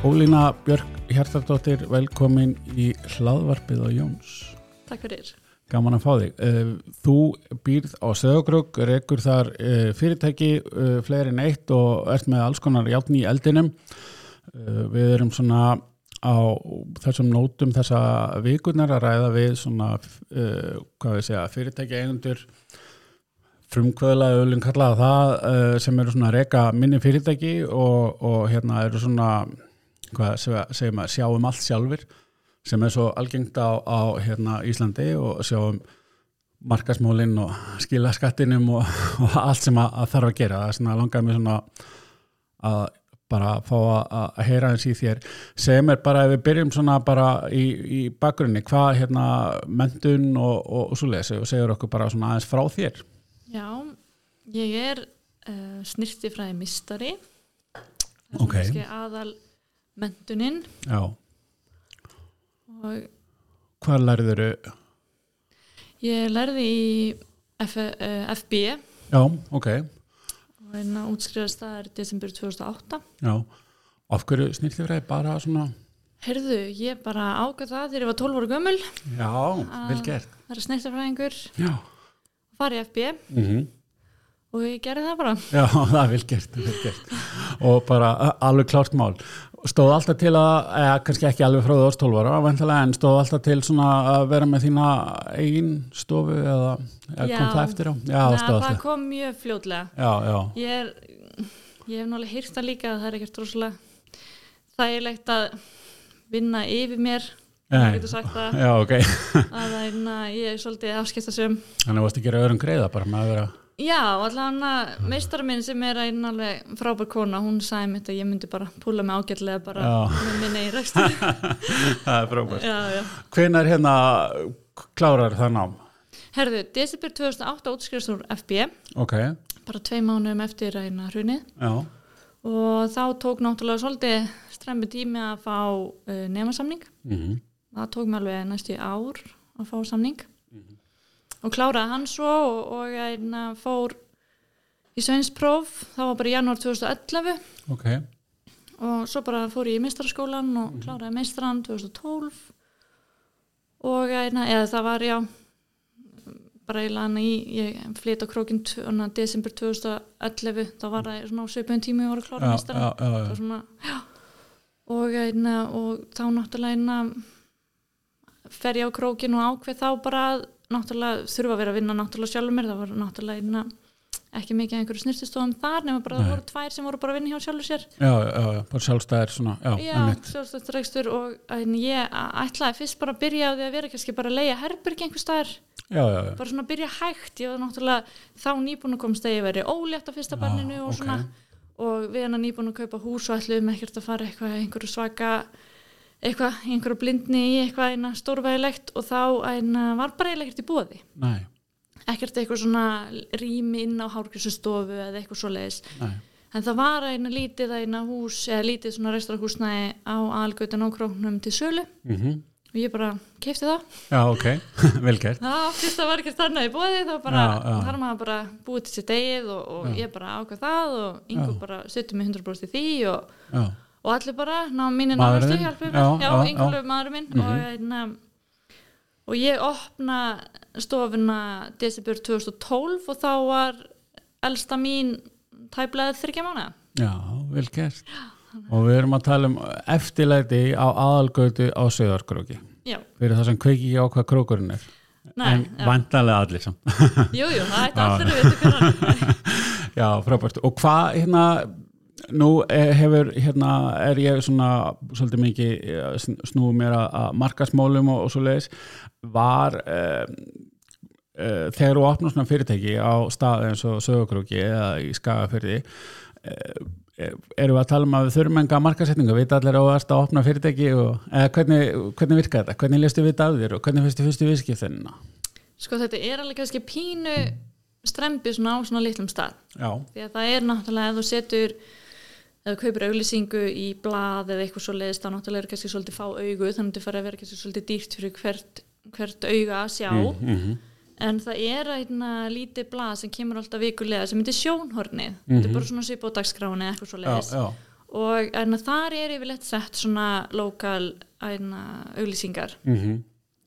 Ólína Björk Hjartardóttir, velkomin í hlaðvarpið á Jóns. Takk fyrir. Gaman að fá þig. Eh, Þú býrð á Söðagrögg, rekur þar eh, fyrirtæki eh, fleiri en eitt og ert með alls konar játn í eldinum. Við erum svona á þessum nótum þessa vikurnar að ræða við svona, hvað við segja, fyrirtæki eigundur frumkvöðlaði öllum kallaða það sem eru svona reka minni fyrirtæki og, og hérna eru svona hvað segja maður, sjáum allt sjálfur sem er svo algengt á, á hérna Íslandi og sjáum markasmólinn og skila skattinum og, og allt sem að, að þarf að gera það er svona langar mig svona að bara fá að, að heyra eins í þér sem er bara ef við byrjum svona bara í, í bakgrunni hvað hérna mentun og, og, og svo lesi og segur okkur bara svona aðeins frá þér Já, ég er uh, snirtifræði mistari. Það er Ok. kannski aðal mentuninn Já, og hvað lærður ég lærði í F, uh, FB Já, ok, og hérna útskrifast það er desember 2008. já. Af hverju snillifræði bara svona? Herðu, ég bara ágæð það þegar ég var 12 ára gömul, Já, vel gert. það er snirtifræðingur, Já, var í FB mm og ég gerði það bara. já það er vel gert, vel gert. Og bara alveg klárt mál Stóð alltaf til að, eða kannski ekki alveg frá þú ást 12 ára, vendilega en stóð alltaf til svona að vera með þína eigin stofu eða, eða kom Já. það eftir á? Já, það stóð það alltaf kom mjög fljótlega. Já, já, Ég er, ég hef náttúrulega hýrt það líka að það er ekkert rosalega þægilegt að vinna yfir mér, það getur sagt það, já, ok að það er, na, ég er svolítið afskiptasum. Þannig varst að gera öðrum greiða bara með að vera Já, allavega meistara minn sem er einn alveg frábær kona, hún sagði mitt að ég myndi bara púla mig ágætlega bara Já. með minni í rekstur. Það er frábært já, já. Hvenær hérna klárar það nám? Herðu, desember 2008 útskrifst úr FB, Ok, bara tvei mánuðum eftir eina hrunið já, og þá tók náttúrulega svolítið stremmi tími að fá uh, nemasamning. mhm það tók mér alveg næstu ár að fá samning og kláraði hann svo og, og ég na, fór í sveinspróf. Það var bara í janúar 2011 ok, og svo bara fór ég í meistaraskólan og kláraði meistaran 2012 og ég, na, eða það var já bara eiginlega hann í ég flyt á krókin desember 2011 þá var það svona á söpun tími og voru að klára já, Það var svona, já. Og, og þá náttúrulega fer ég á krókin og ákveð þá bara að náttúrulega þurfa að vera að vinna náttúrulega sjálfur mér. Það var náttúrulega einna, ekki mikið af einhverju snirtistofum þar nema bara Nei. það voru tvær sem voru bara að vinna hjá sjálfur sér. Já, já, já, bara sjálfstæðir svona, já, já, rekstur og ég ætlaði fyrst bara að byrja á því að vera kannski bara að leia herbyrgi einhver staðar. Já, já, já, bara svona að byrja hægt. Ég var náttúrulega þá nýbúin að komst að ég veri ólétt á fyrsta barninu og ok. svona og við hann nýbúin að kaupa hús og ætluðum ekkert að fara eitthvað einhverju svaka eitthvað, einhverju blindni í eitthvað eina stórvægilegt og þá eina, var bara eiginlega ekkert í bóði nei, ekkert eitthvað svona rými inn á hárgrísustofu eða eitthvað svoleiðis. Nei, en það var eina lítið eina hús eða lítið svona restarhúsnæði á algautan á króknum til sölu. Mhm, og ég bara keipti það. Já, ok, vel gert. Já, fyrst það var ekkert annað í bóði þá bara, þar maður bara búið til sér degið og, og ég bara ákvað það og yngur bara setjum mig 100% í því og, Já, og allir bara ná Maðurinn náðustu þinn? hjálpum Já, mér, já, já, yngur maðurinn minn Mhm. og, einna, og ég opna stofuna desember 2012 og þá var elsta mín tæplega þryggja mánuða já, vel gert. Og við erum að tala um eftirlæti á aðalgötu á Söðarkróki. Já, Fyrir það sem kveiki ekki á hvað krókurinn er. Nei, en já. vantarlega allir samt. jú, jú, það ætti Já. allir að vita hvernig Já, frábært. Og hvað hérna, nú eh, hefur, hérna, er ég svona svolítið mikið eh, sn- snúið mér að, að markasmálum og, og svo leiðis, var um, uh, þegar þú opnar svona fyrirtæki á stað eins og sögurkróki eða í skagafyrði, uh, erum við að tala um að við þurfum enga markasetningu, vita allir á að að opna fyrirtæki og, eða hvernig, hvernig virka þetta, hvernig lestu við þetta af þér og hvernig fyrstu fyrstu viðskiptunina? Sko þetta er alveg kannski pínu strempi svona á svona litlum stað. Já, því að það er náttúrulega ef þú setur þú kaupir auglýsingu í blað eða eitthvað svo leiðist þá náttúrulega er kannski svolítið fá augu þannig að þetta fara að vera kannski svolítið dýrt fyrir hvert, hvert auga að sjá. Mm -hmm. en það er einna lítið blað sem kemur alltaf vikulega sem heitir sjónhornið. Þetta er bara svona svip á dagskráni eða eitthvað svo já, leiðist já, og en þar er yfirleitt sett svona lokal auglýsingar. Mm -hmm.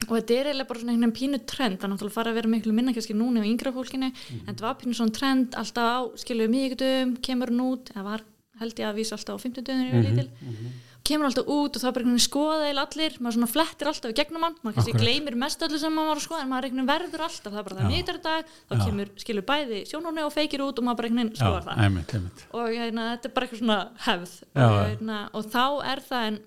og þetta er eiginlega bara svona einhvern pínu trend. Það náttúrulega fara að vera miklu minna kannski núna á yngra fólkinu. En þetta var pínu svona trend alltaf á skiluðu miðugdum, kemur hún út eða var held ég að vísa alltaf á 50 döðunir mm -hmm. lítil kemur alltaf út og það er bara einhvern skoða eða allir, maður svona flettir alltaf í gegnum hann maður kannski gleymir mest öllu sem maður var að skoða en maður einhvern veginn verður alltaf, það er bara það Já. miður dag þá Já. kemur, skilur bæði sjónurni og feikir út og maður bara einhvern veginn skoðar það. einmitt, einmitt. Og hérna, þetta er bara eitthvað svona hefð. Já, og, hérna, og þá er það en,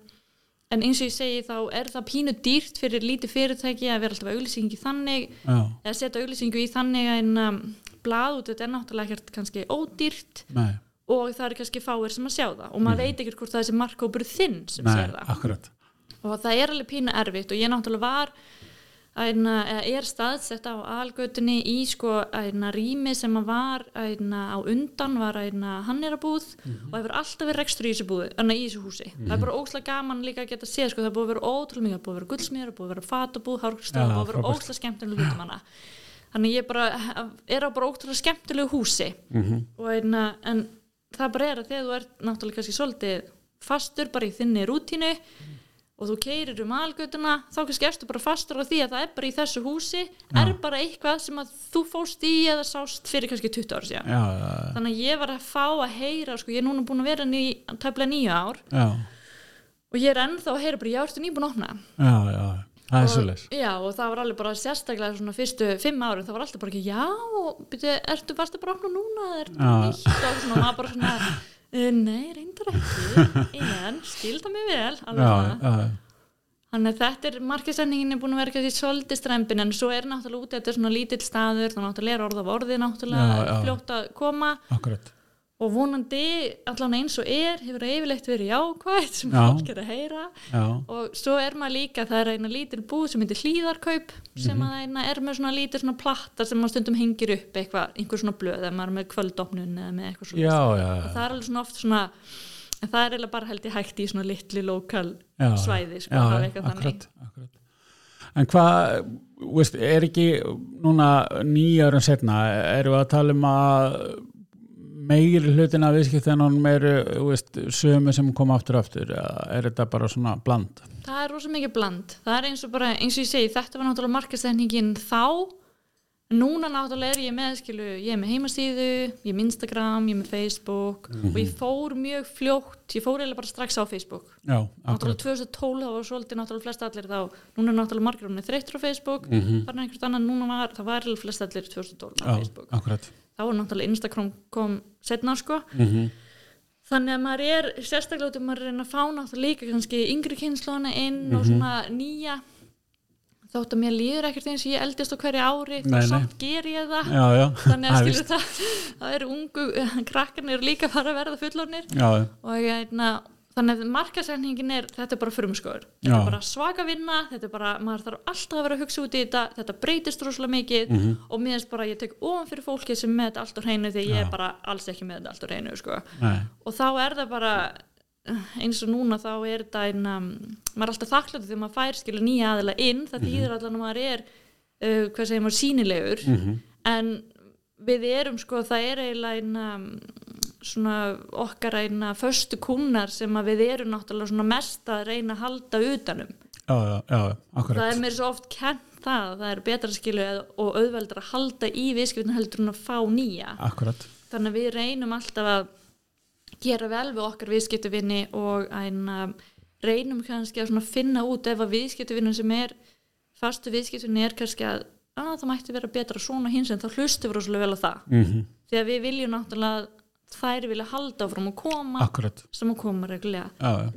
en eins og ég segi þá er það pínu dýrt fyrir lítið fyrirtæki að vera alltaf auglýsingi þannig Já, eða setja auglýsingu í þannig en um, blað út, þetta er náttúrulega ekkert kannski ódýrt. Nei, og það er kannski fáir sem að sjá það. Og maður veit ekkert hvort það er sem markkópur þinn sem sér það. akkurat. Og það er alveg pínu erfitt. Og ég náttúrulega var æna, er staðsett á algötunni í sko æna, rými sem að var æna, á undan var hannirabúð og það hefur alltaf verið rekstur í þessu búði en í þessu húsi, það er bara óslega gaman líka að geta séð sko, það búið að vera ótrúlega mikið, það búið að vera guldsmýður, það búið að vera fatabúð, það búið að vera óslega skemmtilega þannig ég bara er á bara ótrúlega skemmtilegu húsi. Mm og einna, en það bara er að þegar þú ert náttúrulega kannski svolítið fastur bara í þinni rútínu og þú keirir um algötuna þá kannski ertu bara fastur á því að það er bara í þessu húsi er bara eitthvað sem að þú fóst í eða sást fyrir kannski 20 ára síðan. Já, já, þannig að ég var að fá að heyra sko, ég er núna búin að vera ný, tæplega nýju ár já, og ég er ennþá að heyra bara, já, ertu nýbúin að opna Það Og- Já, og það var alveg bara sérstaklega svona fyrstu fimm árum, það var alltaf bara ekki já, byrju, ertu varstu bara opna núna ertu nýtt? Og svona, maður bara svona uh, nei, reyndar ekki en skilda mig vel alveg já, þannig að þetta er markasendingin er búin að vera kannski svolítið strempin en svo er náttúrulega út þetta er svona lítill staður þá náttúrulega er orð af orði náttúrulega Já, já. fljótt að koma. Akkurat og vonandi allan eins og er hefur yfirleitt verið jákvægt sem Já. fólk er að heyra. Já, og svo er maður líka, það er eina lítil búð sem heitir hlýðarkaup sem að eina er með svona lítil svona platta sem maður stundum hengir upp eitthvað, einhver svona blöð eða maður er með kvöldopnun eða með eitthvað svona já, það er alveg svona oft svona það er eiginlega bara held ég hægt í svona litli lokal svæði sko, akkurat, akkurat. En hvað, er ekki núna nýjárum setna, erum við að tala um að meiri hlutin af viðskiptinunum eru veist, sömu sem koma aftur aftur eða er þetta bara svona bland? það er rosa mikið bland það er eins og bara, eins og ég segi, þetta var náttúrulega markastækningin þá núna náttúrulega er ég með skilu, ég er með heimasíðu, ég er með Instagram ég er með Facebook og ég fór mjög fljótt, ég fór eiginlega bara strax á Facebook Já, náttúrulega akkurat. 2012 þá var svolítið náttúrulega flest allir þá, núna er náttúrulega margir hún þreyttur á Facebook, Mm -hmm. farin einhvert annan núna var, það var eiginlega flest allir 2012 á Já, Facebook, akkurat. Þá var náttúrulega Instagram kom setna sko, Mm -hmm. þannig að maður er sérstaklega út um maður er reyna að fá náttúrulega líka kannski yngri kynnslóna inn og Mhm. svona nýja þótt að mér líður ekkert eins og ég eldist á hverju ári Nei, þá samt ger ég það Já, já. þannig að er skilur það það eru ungu, krakkarnir líka fara að verða fullornir. Já, og hérna, þannig að markasendingin er þetta er bara frumskóður, þetta er bara svaka vinna þetta er bara, maður þarf alltaf að vera að hugsa út í þetta þetta breytist rosalega mikið Mhm. og mér finnst bara ég tek ofan fyrir fólki sem með þetta allt á hreinu ég Já. er bara alls ekki með þetta allt á hreinu sko. nei, og þá er það bara eins og núna þá er þetta ein, um, maður er alltaf þakkláttur þegar maður fær skilur nýja aðila inn, það þýðir allan að maður er uh, hvað segir maður sínilegur Mhm. en við erum sko, það er eiginlega eina svona okkar eina föstu kúnar sem að við erum náttúrulega svona mest að reyna að halda utanum já, já, já, akkurat. það er mér svo oft kent það að það er betra skilu og auðveldar að halda í viðskiptin heldur en að fá nýja Akkurat. þannig að við reynum alltaf að gera vel við okkar viðskiptuvinni og að reynum kannski að finna út ef að viðskiptuvinnin sem er fastu viðskiptuvinni er kannski að, að það mætti vera betra svona hins en þá hlustum við rosalega vel á það Mm því að við viljum náttúrulega þær vilja halda áfram að koma Akkurat. sem að koma reglulega Já, já.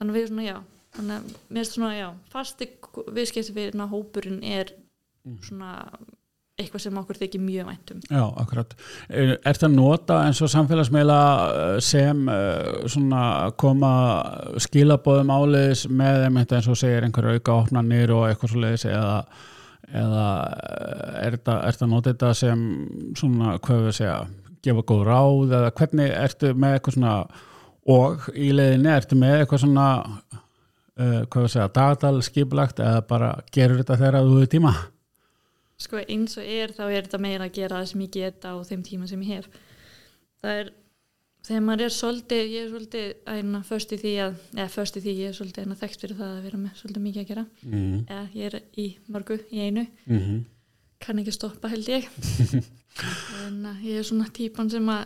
þannig við svona já þannig að mér finnst svona já fasti viðskiptuvinna hópurinn er svona eitthvað sem okkur þykir mjög væntum Já, akkurat. Er er það nota eins og samfélagsmeila eh, sem uh, svona koma skilabóðum áleiðis með eins og segir einhverju auka opnanir og eitthvað svo leiðis eða, eða eh, er er það nota þetta sem svona, hvað við segja, gefa góð ráð eða hvernig ertu með eitthvað svona og í leiðinni ertu með eitthvað svona uh, hvað við segja, dagatal skipulagt eða bara gerur þetta þegar þú hefur tíma? sko eins og er þá er þetta meira að gera það sem ég geta á þeim tíma sem ég hef það er þegar maður er svolítið, ég er svolítið æna först í því að, eða först í því ég er svolítið æna þekkt fyrir það að vera með svolítið mikið að gera mm. eða ég er í mörgu í einu Mm -hmm. Kann ekki stoppa held ég. En að ég er svona típan sem að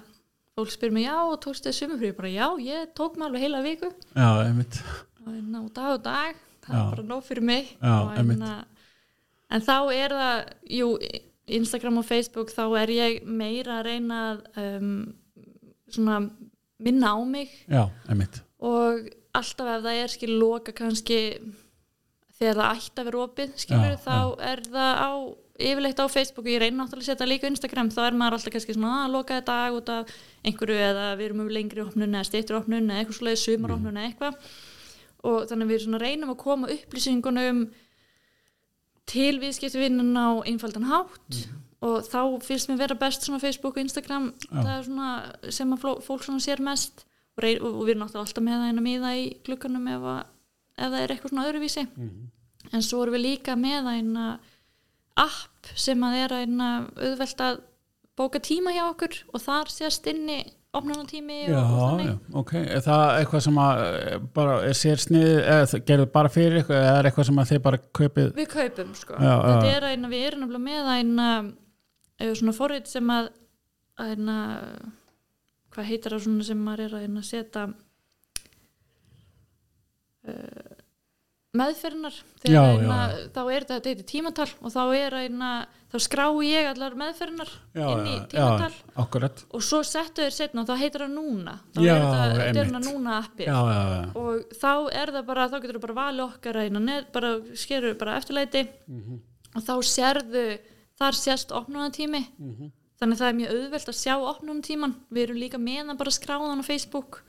fólk spyr mig, já, og tókst þið sumufrí bara, já, ég tók mig alveg heila viku. Já, einmitt. Og en dag og dag það Já. er bara nóg fyrir mig. Já, einmitt. að, en þá er það jú, Instagram og Facebook þá er ég meira að reyna að um, svona minna á mig. Já, einmitt. Og alltaf ef það er skil loka kannski þegar það ætti að vera opið skilur Já, þá er það á yfirleitt á Facebook og ég reyna náttúrulega að setja líka Instagram þá er maður alltaf kannski svona að loka þetta dag út af einhverju eða við erum um lengri opnun eða steyttur opnun eða eitthvað svoleiði sumar opnun eða eitthvað. Og þannig við svona reynum að koma upplýsingunum til viðskiptvinnin á einfaldan hátt og þá finnst mér vera best svona Facebook og Instagram. Það er svona sem að fólk svona sér mest og, rey, og við erum náttúrulega alltaf með það eina miða í glukkanum ef, að, ef það er eitthvað svona öðruvísi. En svo erum við líka með eina app sem að er eina auðvelt að bóka tíma hjá okkur og þar sést inni opnunatími Já, og, og þannig. já, ok. Er það eitthvað sem að eh, bara er sér snið eða það gerðu bara fyrir eitthvað eða er eitthvað sem að þið bara kaupið? Við kaupum sko. Já, þetta er eina, við erum með eða svona forrið sem að eina hvað heitir það svona sem maður er að setja uh, meðferðinar þá er þetta, tímatal og þá er eina, þá skrá ég allar meðferðinar inn í já, tímatal. já, og svo settu þeir setna og þá heitir það núna. Þá Já, er þetta, hérna núna appið. Já, já, já, og þá er það bara, þá getur þú bara valið okkar bara skerur bara eftirleiti Mhm. og þá sérðu þar sérst opnunatími Mhm. þannig að það er mjög auðvelt að sjá opnunatíman við erum líka með hann bara skráðan á Facebook.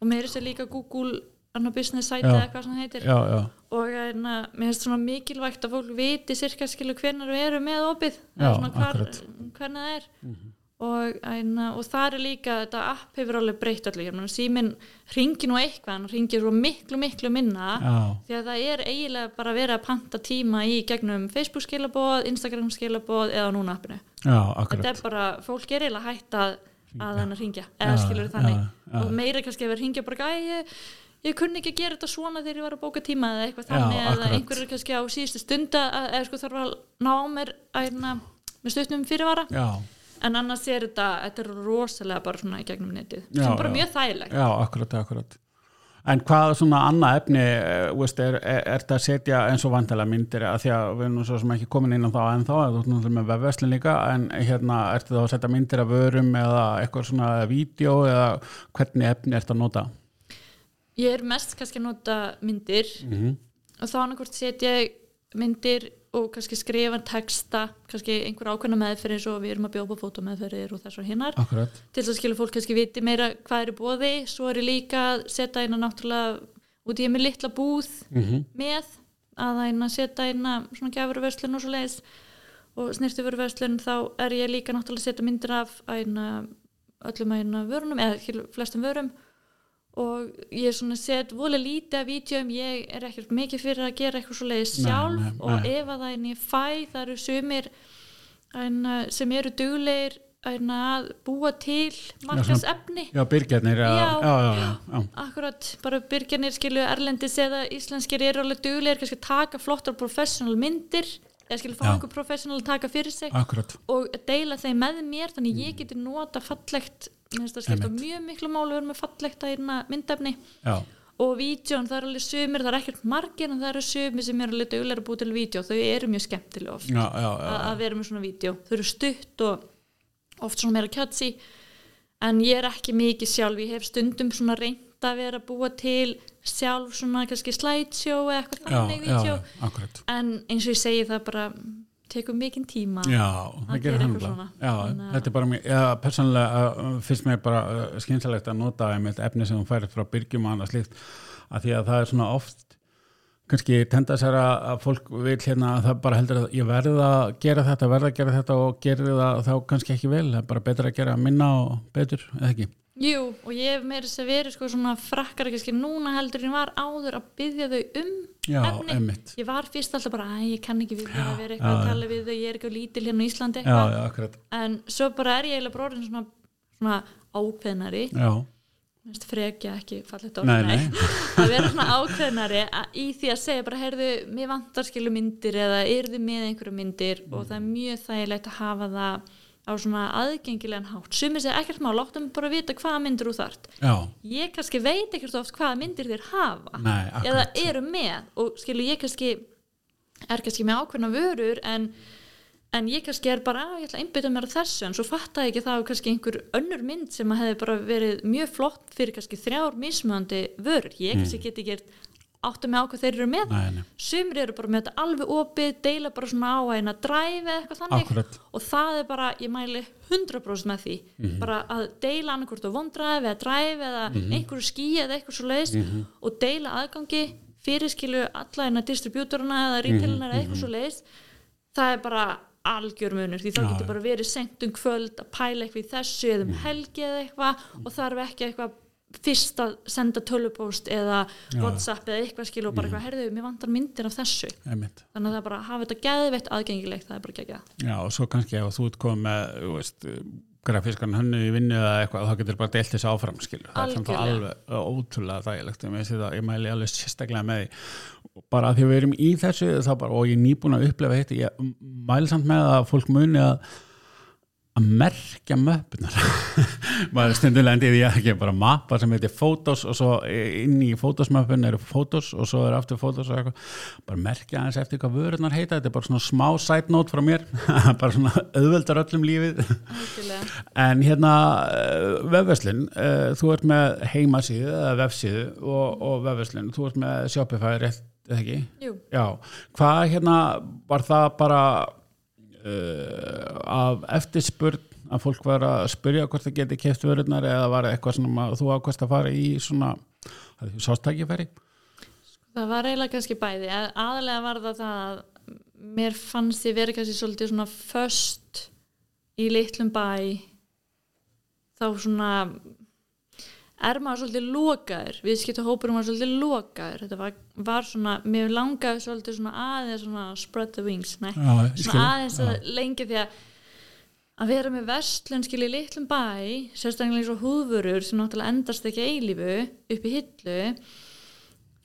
Og með þessi líka Google annar business site eða hvað sem það heitir. Já, já, og hérna, mér finnst svona mikilvægt að fólk viti sirka skilu hvernig við erum með opið. Svona hvernig það er. Og, hérna, og það er líka þetta app hefur alveg breytt allir síminn ringi nú eitthvað hann ringir svo miklu miklu minna. Já, því að það er eiginlega bara verið að panta tíma í gegnum Facebook skilaboð, Instagram skilaboð eða núna appinu. Já, þetta er bara, fólk er eiginlega hægt að að hann að ringja, eða skilur þannig. já, já. og meira kannski að vera ringja bara gæi, ég, kunni ekki að gera þetta svona þegar ég var að bóka tíma eða eitthvað Já, þannig eða akkurat. einhverju kannski á síðustu stunda eða sko þarf að ná mér að, hérna, með stutnum fyrirvara Já, en annars er þetta, þetta er rosalega bara svona í gegnum netið, Já, sem bara já. mjög þægilegt já, akkurat, akkurat En hvað svona annað efni eh, veist, er, er, er þetta að setja eins og vantilega myndir að því að við erum svo sem ekki komin inn á þá en þá, þú ert náttúrulega með vefverslin líka en hérna, ertu þá að setja myndir af vörum eða eitthvað svona vídeo eða hvernig efni ertu að nota? Ég er mest kannski að nota myndir. Mm -hmm. og þá annarkvort setja myndir og kannski skrifa texta kannski einhver ákveðna meðferð eins og við erum að bjópa fótomeðferðir og þess og hinnar Akkurat, til þess að skilja fólk kannski viti meira hvað er í bóði svo er ég líka að setja eina náttúrulega út í ég með litla búð mm með að eina setja eina svona gjafurverslun og svo leiðis og snirtifurverslun þá er ég líka náttúrulega að setja myndir af eina öllum eina vörunum eða flestum vörum og ég er svona set voðlega lítið af vídjum, ég er ekkert mikið fyrir að gera eitthvað svo leiðis Nei, sjálf. nei, og nei. ef að það er ég fæ það eru sumir eina, sem eru duglegir eina, að búa til markasefni já, byrgjarnir já, Já, já, já, akkurat, bara byrjanir skilu erlendis eða íslenskir eru alveg duglegir kannski taka flottar professional myndir eða skilu fá einhver professional að taka fyrir sig akkurat. og deila þeim með mér þannig ég geti nota fallegt mjög miklu málu vera með fallegt að einna myndefni. Já, og vídjón, það eru alveg sumir, það er ekkert margir en það eru sumir sem eru alveg að búa til vídjó þau eru mjög skemmtilega oft. Já, já, að vera með svona vídjó þau eru stutt og oft svona meira kjatsi en ég er ekki mikið sjálf ég hef stundum svona reynd að vera að búa til sjálf svona kannski slideshow eða eitthvað þannig akkurat en eins og ég segi það bara tekur mikinn tíma Já, að gera eitthvað svona. Já, að- þetta er bara mér, já, persónulega uh, finnst mér bara uh, skynsalegt að nota einmitt efni sem hún færir frá byrgjum og annað slíkt, að því að það er svona oft kannski tenda sér að að fólk vil hérna að það bara heldur að ég verði að gera þetta, verði að gera þetta og gerir það þá kannski ekki vel, það er bara betra að gera minna og betur, eða ekki? Jú, og ég hef meira þess að verið sko svona frakkar kannski núna heldur ég var áður að byggja þau um Já, efni. einmitt. Ég var fyrst alltaf bara, að ég kann ekki við það Já, að vera eitthvað já, að já. tala við þau, ég er ekki á lítil hérna á Íslandi Já, eitthvað. já, akkurat. En svo bara er ég eiginlega bara orðin svona, svona ákveðnari já, Mér finnst frekja ekki fallet orð Nei, nei. að vera svona ákveðnari í því að segja bara, heyrðu, mér vantar skilu myndir eða yrðu með einhverju myndir og það er mjög þægilegt að hafa það á svona aðgengilegan hátt. Sumir segja ekkert má, láttum bara vita hvaða myndir þú þart já, ég kannski veit ekkert oft hvaða myndir þér hafa Nei, eða eru með. Og skilu ég kannski er kannski með ákveðna vörur en, en ég kannski er bara "Á, ég ætla að einbytta mér að þessu. En svo fatta ég ekki það að kannski einhver önnur mynd sem að hefði bara verið mjög flott fyrir kannski þrjár mismöðandi vörur. Ég kannski geti gert áttu með á hvað þeir eru með Mm. nei, nei, sumir eru bara með þetta alveg opið deila bara svona á eina dræfi eða eitthvað þannig Akkúrat. og það er bara, ég mæli 100% með því Mhm. bara að deila annarkvort á vondræfi eða dræfi eða Mhm. einhverju skí eða eitthvað svo leiðist og deila aðgangi fyrirskilu alla eina distribútoruna eða retailina eða Mhm. eitthvað svo leiðist það er bara algjör munur því Já, getur bara verið sent um kvöld að pæla eitthvað í þessu eða um Mhm. helgi eða eitthvað og þarf ekki eitthvað fyrst að senda tölupóst eða Já. whatsapp eða eitthvað skil og bara eitthvað, herðu, mér vantar myndir af þessu einmitt þannig að það bara hafa þetta geðveitt aðgengilegt það er bara geggjað Já, og svo kannski ef þú ert komið með, veist, grafískan hönnu í vinnu eða eitthvað, þá getur bara deilt þessu áfram, skilur. Það er samt alveg ótrúlega þægilegt. Ég, það, ég mæli alveg sérstaklega með því. Bara að því við erum í þessu, bara, og ég er nýbúin að upplefa þetta, ég mæli samt með að fólk muni að að merkja möppunar maður stundulega endið ég ekki bara mappa sem heitir Photos og svo inn í Photos-möppun eru Photos og svo er aftur Photos og eitthvað. Bara merkja aðeins eftir hvað vörunar heita þetta er bara svona smá side note frá mér. Bara svona auðveldar öllum lífið. En hérna uh, vefverslun, uh, þú ert með heimasíðu eða vefsíðu og, og vefverslun, þú ert með Shopify rétt eða ekki? Jú, Já, hvað hérna var það bara af eftirspurn að fólk var að spyrja hvort það geti keft vörurnar eða var eitthvað svona að þú ákvæmst að fara í svona sástækifæri? það var eiginlega kannski bæði að- aðalega var það að mér fannst ég verið kannski svolítið svona föst í litlum bæ þá svona er maður svolítið lokaður? Viðskipta hópurum var svolítið lokaður. Þetta var, var svona, mér langaði svolítið svona aðeins svona spread the wings Já, svona aðeins að lengi því að að vera með vestlun skil í litlum bæ sérstaklega eins og húðvörur sem náttúrulega endast ekki eilífu upp í hillu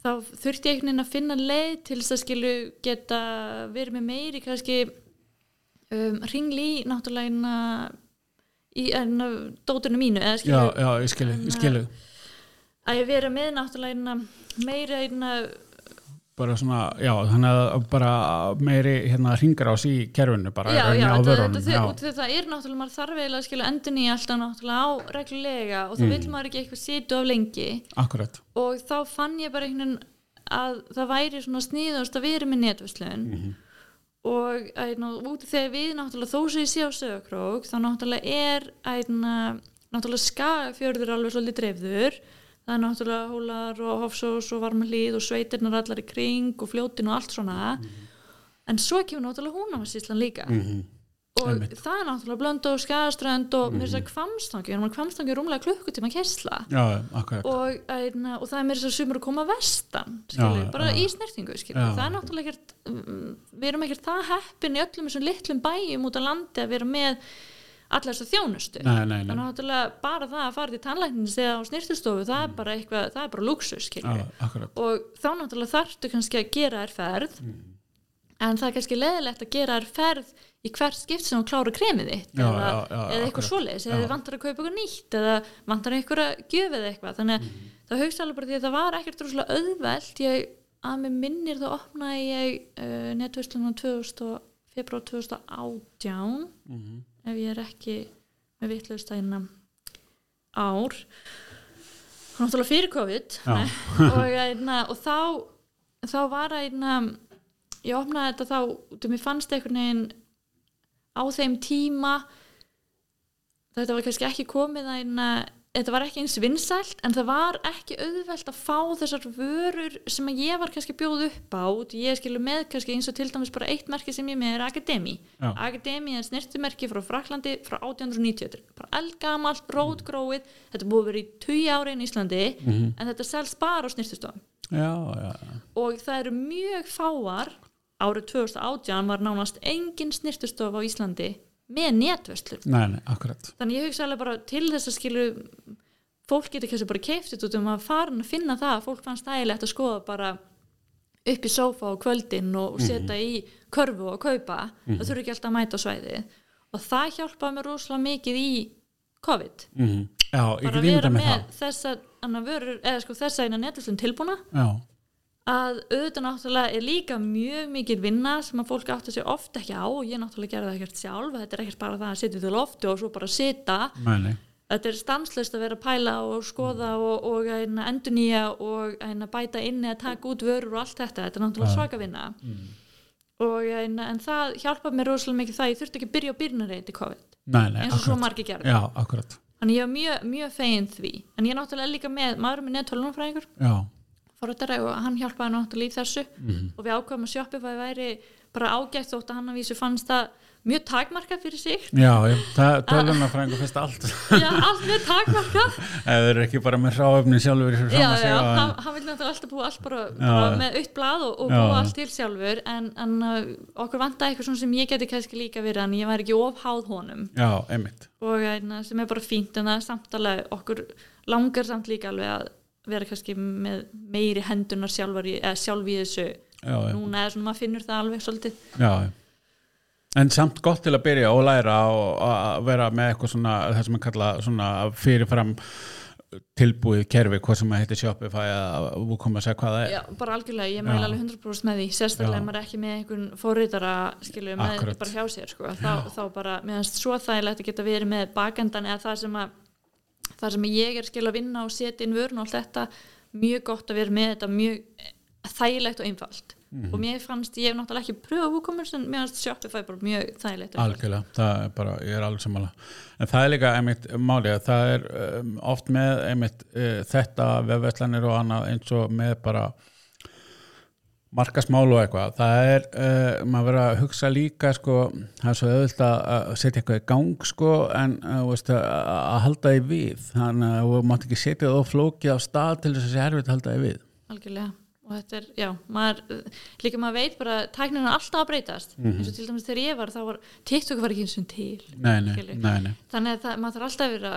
þá þurfti ég einhvern veginn að finna leið til þess að skilu geta verið með meiri kannski um, ringli í náttúrulega í enna dóturinu mínu eða Já, skilu já, ég skilu, ég skilu að ég vera með náttúrulega einna meira einna bara svona, já, þannig að bara meiri hérna ringar ás í kerfinu bara já, já, á vörunum, þetta, já, þetta, þetta er náttúrulega maður þarf eiginlega að skilja endun í alltaf náttúrulega á reglulega og þá Mm. vil maður ekki eitthvað situ af lengi. Akkurat. Og þá fann ég bara einhvern að það væri svona sníðast að vera með netverslun Mhm. Og ætna, út af þegar við náttúrulega þó sem ég sé á sögakrók þá náttúrulega er ætna, náttúrulega skagafjörður alveg svolítið dreifður. Það er náttúrulega hólar og hofsós og varmahlíð og sveitirnar allar í kring og fljótin og allt svona. En svo kemur náttúrulega húnavarsíslan líka. Mm og Einmitt. það er náttúrulega blönd og skagaströnd og mér er þess að kvamstangi og kvamstangi er rúmlega klukkutíma kessla já, akkurat. Og, æna, og það er mér þess að sumur að koma vestan skilur, Já, bara já. í snertingu það er náttúrulega ekkert mm, við erum ekkert það heppin í öllum þessum litlum bæjum út á landi að vera með allar þess að þjónustu. Nei, nei, nei, bara það að fara til tannlæknins eða á snirtustofu, það er bara eitthvað það er bara luxus og þá náttúrulega þarftu kannski að gera þér ferð en það er kannski leðilegt að gera þér ferð í hvert skipt sem þú klára kremið þitt Já, eða, já, já, eða eitthvað svoleiðis eða þið vantar að kaupa eitthvað nýtt eða vantar eitthvað að gjöf eða eitthvað. Þannig að Mhm. það hugst alveg bara því að það var ekkert rosalega auðvelt. Ég, að mér minnir þá opnaði ég uh, netverslunum 2000 og februar 2018 Mhm. ef ég er ekki með vitlaustæðina ár. Náttúrulega fyrir COVID. Og, einna, og þá þá var einna ég opnaði þetta þá, þú mér fannst einhvern veginn á þeim tíma þetta var kannski ekki komið að einna þetta var ekki eins vinsælt en það var ekki auðvelt að fá þessar vörur sem að ég var kannski bjóð upp á ég skilu með kannski eins og til dæmis bara eitt merki sem ég með er Akademi. Já. Akademi er snirtumerki frá Fraklandi frá 1890, þetta er bara eldgamalt rótgróið, þetta er búið vera í 20 ári í Íslandi, Mhm. en þetta selst bara á snirtustofum og það eru mjög fáar árið 2018 var nánast engin snirtustof á Íslandi með netverslun nei, nei, þannig ég hugsa alveg bara til þess að skilu fólk getur kannski bara keiftið út um að fara að finna það. Að fólk fannst ægilegt að skoða bara upp í sófa á kvöldin og Mhm. setja í körfu og kaupa. Það þurfi ekki alltaf að mæta svæði og það hjálpaði mér rosalega mikið í COVID. Mm já, ég bara að vera með með þessa annað vörur, eða sko þessa eina netverslun tilbúna. Já, að auðvitað náttúrulega er líka mjög mikil vinna sem að fólk átt að segja oft ekki á og ég náttúrulega gerði það ekkert sjálf þetta er ekkert bara það að setja til lofti og svo bara nei þetta er stanslust að vera að pæla og skoða og, og endur nýja og bæta inni að taka út vörur og allt þetta, þetta er náttúrulega svaka vinna. Og að, en það hjálpaði mér rosalega mikið það, ég þurfti ekki að byrja á byrjunarreiti COVID, nei, nei, eins og svo akkurat. margir gerði já, þannig ég var mjög, mjög fegin því. En ég er náttúrulega líka með, forritara og hann hjálpaði náttúrulega í þessu. Mhm. og við ákvæmum að Shopify væri bara ágætt þótt að hann að vísu fannst það mjög takmarkað fyrir sig. Já, það tölun að frængu fyrst allt. Já, allt mjög takmarkað. Þeir eru ekki bara með ráöfni sjálfur já, já, hann, hann vil náttúrulega alltaf búa allt bara, bara með aukt blað og, og búa allt til sjálfur. En, en uh, okkur vantaði eitthvað svona sem ég geti kannski líka verið en ég væri ekki ofháð honum. Já, einmitt. Og uh, sem er bara fínt en það er samt alveg okkur langar samt líka alveg að vera kannski með meiri hendunar sjálfar í, eða sjálf í þessu. Já, núna er svona maður finnur það alveg svolítið. Já, en samt gott til að byrja og læra og að vera með eitthvað svona það sem er kallað svona fyrirfram tilbúið kerfi, hvað sem að heitir Shopify að þú komið að segja hvað það er. Já, bara algjörlega, ég mæla alveg 100% með því. Sérstaklega ef maður er ekki með einhvern fórritara skilju með Akkurat. bara hjá sér sko. þá, þá bara, meðanst svo þægilegt að geta verið með bakendan eða það sem að það sem ég er skil að vinna og setja inn vörun og allt þetta, mjög gott að vera með þetta mjög þægilegt og einfalt. Mhm. og mér fannst, ég hef náttúrulega ekki pröfa WooCommerce en mér fannst Shopify bara mjög þægilegt. Algjörlega, það er bara, ég er alveg samanlega en það er líka einmitt málið að það er um, oft með einmitt uh, þetta vefverslanir og annað eins og með bara markasmál og eitthvað. Það er, uh, maður verður að hugsa líka sko, það er svo auðvitað að setja eitthvað í gang sko en uh, veist, að, að halda því við. Þannig að þú mátt ekki setja það og flókið á stað til þess að sé erfitt að halda því við. Algjörlega. Og þetta er, já, maður líka maður veit bara, tæknin er alltaf að breytast. Mhm. eins og til dæmis þegar ég var, þá var TikTok var ekki eins og til nei, nei, nei, nei. þannig að það, maður þarf alltaf að vera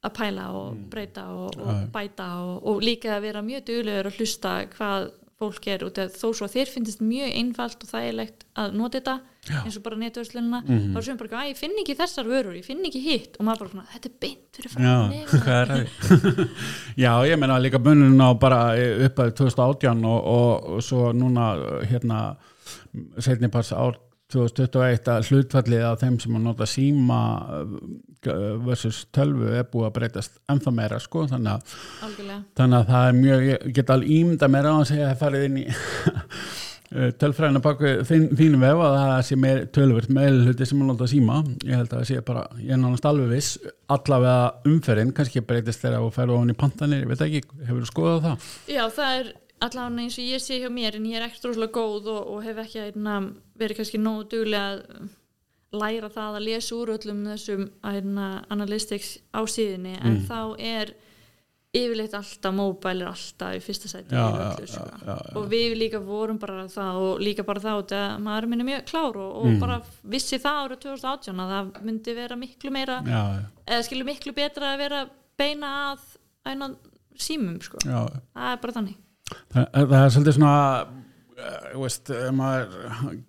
að pæla og breyta og, og Mm. Bæta og, og líka að vera mjög duglegur að hlusta hvað fólk er út af þó svo að þér finnst mjög einfalt og þægilegt að nota þetta Já. eins og bara netverslunina Mhm. þá er sem bara, að ég finn ekki þessar vörur, ég finn ekki hitt og maður bara, svona, þetta er beint fyrir Já, fram nefna." hvað er það? Já, ég meina líka bunin á bara upp að 2018 og, og, og svo núna hérna setni pars ár 2021 að hlutfallið af þeim sem að nota síma uh, versus tölvu er búið að breytast ennþá meira sko þannig að, þannig að það er mjög, ég get alveg ímynda meira á að segja að það farið inn í tölfræðina baku þín, þínu vef að það sé meir tölvöld með hluti sem að nota síma. Ég held að það sé bara, ég er nánast alveg viss. Allavega umferðin, kannski breytist þegar þú ferðu ofan í pantanir, ég veit ekki hefur þú skoðað það? já það er allavega eins og ég sé hjá mér en ég er ekkert rosalega góð og, og hef ekki einna, verið kannski nógu duglega að læra það að lesa úr öllum þessum einna, analytics á síðunni en Mm. þá er yfirleitt alltaf móbæl er alltaf í fyrsta sæti Já, öllu, já, sko. já, og við líka vorum bara það og líka bara þá að maður minn er mjög klár og, og Mm. bara vissi það árið 2018 að það myndi vera miklu meira eða skilur miklu betra að vera beina að einan símum sko. það er bara þannig það, það er svolítið svona uh, þú veist, maður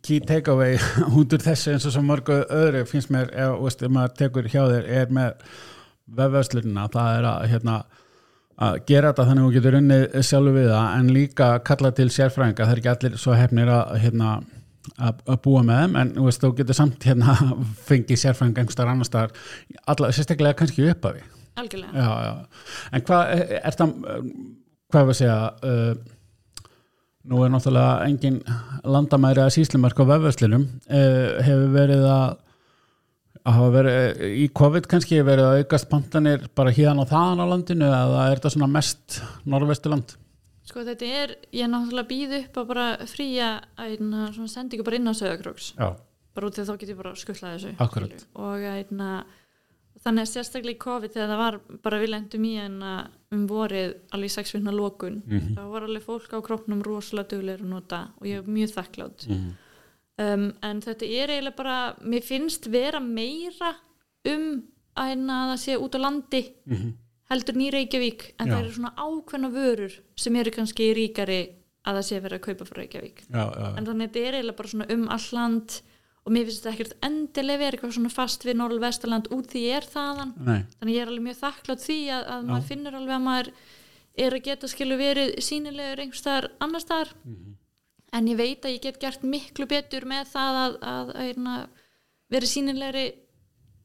key takeaway út úr þessu eins og svo mörgu öðru finnst mér, ef, þú veist, ef maður tekur hjá þér er með vefverslunina það er að hérna að gera þetta þannig að þú getur unnið sjálfu við það en líka kalla til sérfræðinga það er ekki allir svo hefnir að hérna að búa með þeim en veist, þú getur samt hérna fengið sérfræðinga einhverstaðar annar staðar sérstaklega kannski upp af því algjörlega já, já. en hvað er, er það hvað við að segja uh, nú er náttúrulega engin landamæri að síslumark á vefverslinum uh, hefur verið að að hafa verið í COVID kannski hefur verið að aukast pantanir bara hérna og þaðan á landinu eða er þetta svona mest norðvesturland? Sko þetta er, ég er náttúrulega býð upp að bara fría einna svona sendingu bara inn á sögakróks já, bara út því þá get ég bara skutlað þessu. Skilju. og einna þannig að sérstaklega í COVID þegar það var bara við lendum í en um vorið alveg sex vinna lokun Mhm. þá var alveg fólk á króknum rosalega duglegur að nota og ég er mjög þakklátt Mhm. um, en þetta er eiginlega bara mér finnst vera meira um að hérna að það sé út á landi Mhm. heldur nýr Reykjavík en Já. það eru svona ákveðna vörur sem eru kannski ríkari að það sé verið að kaupa frá Reykjavík já, já, en þannig að þetta er eiginlega bara svona um all land og mér finnst þetta ekkert endilega verið eitthvað svona fast við Norrl-Vesturland út því ég er þaðan. Nei, þannig ég er alveg mjög þakklátt því að, að maður finnur alveg að maður er að geta skilu verið sínilegur einhvers staðar annar staðar. En ég veit að ég get gert miklu betur með það að, að, að, að vera sínilegri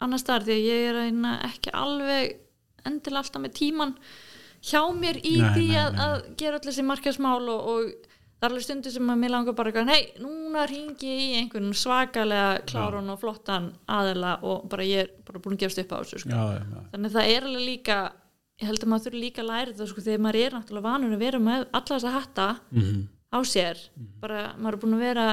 annar staðar því ég er að, ekki alveg endilega alltaf með tíman hjá mér í Nei, því nei, að, gera allir þessi markasmál og, og það er alveg stundu sem að mér langar bara nei, núna ringi ég í einhvern svakalega klárun og flottan aðela og bara ég er bara búin að gefast upp á þessu sko. já, já, já. þannig að það er alveg líka ég held að maður þurfi líka að læra þetta sko, þegar maður er náttúrulega vanur að vera með alla þessa hatta Mhm. á sér bara maður er búin að vera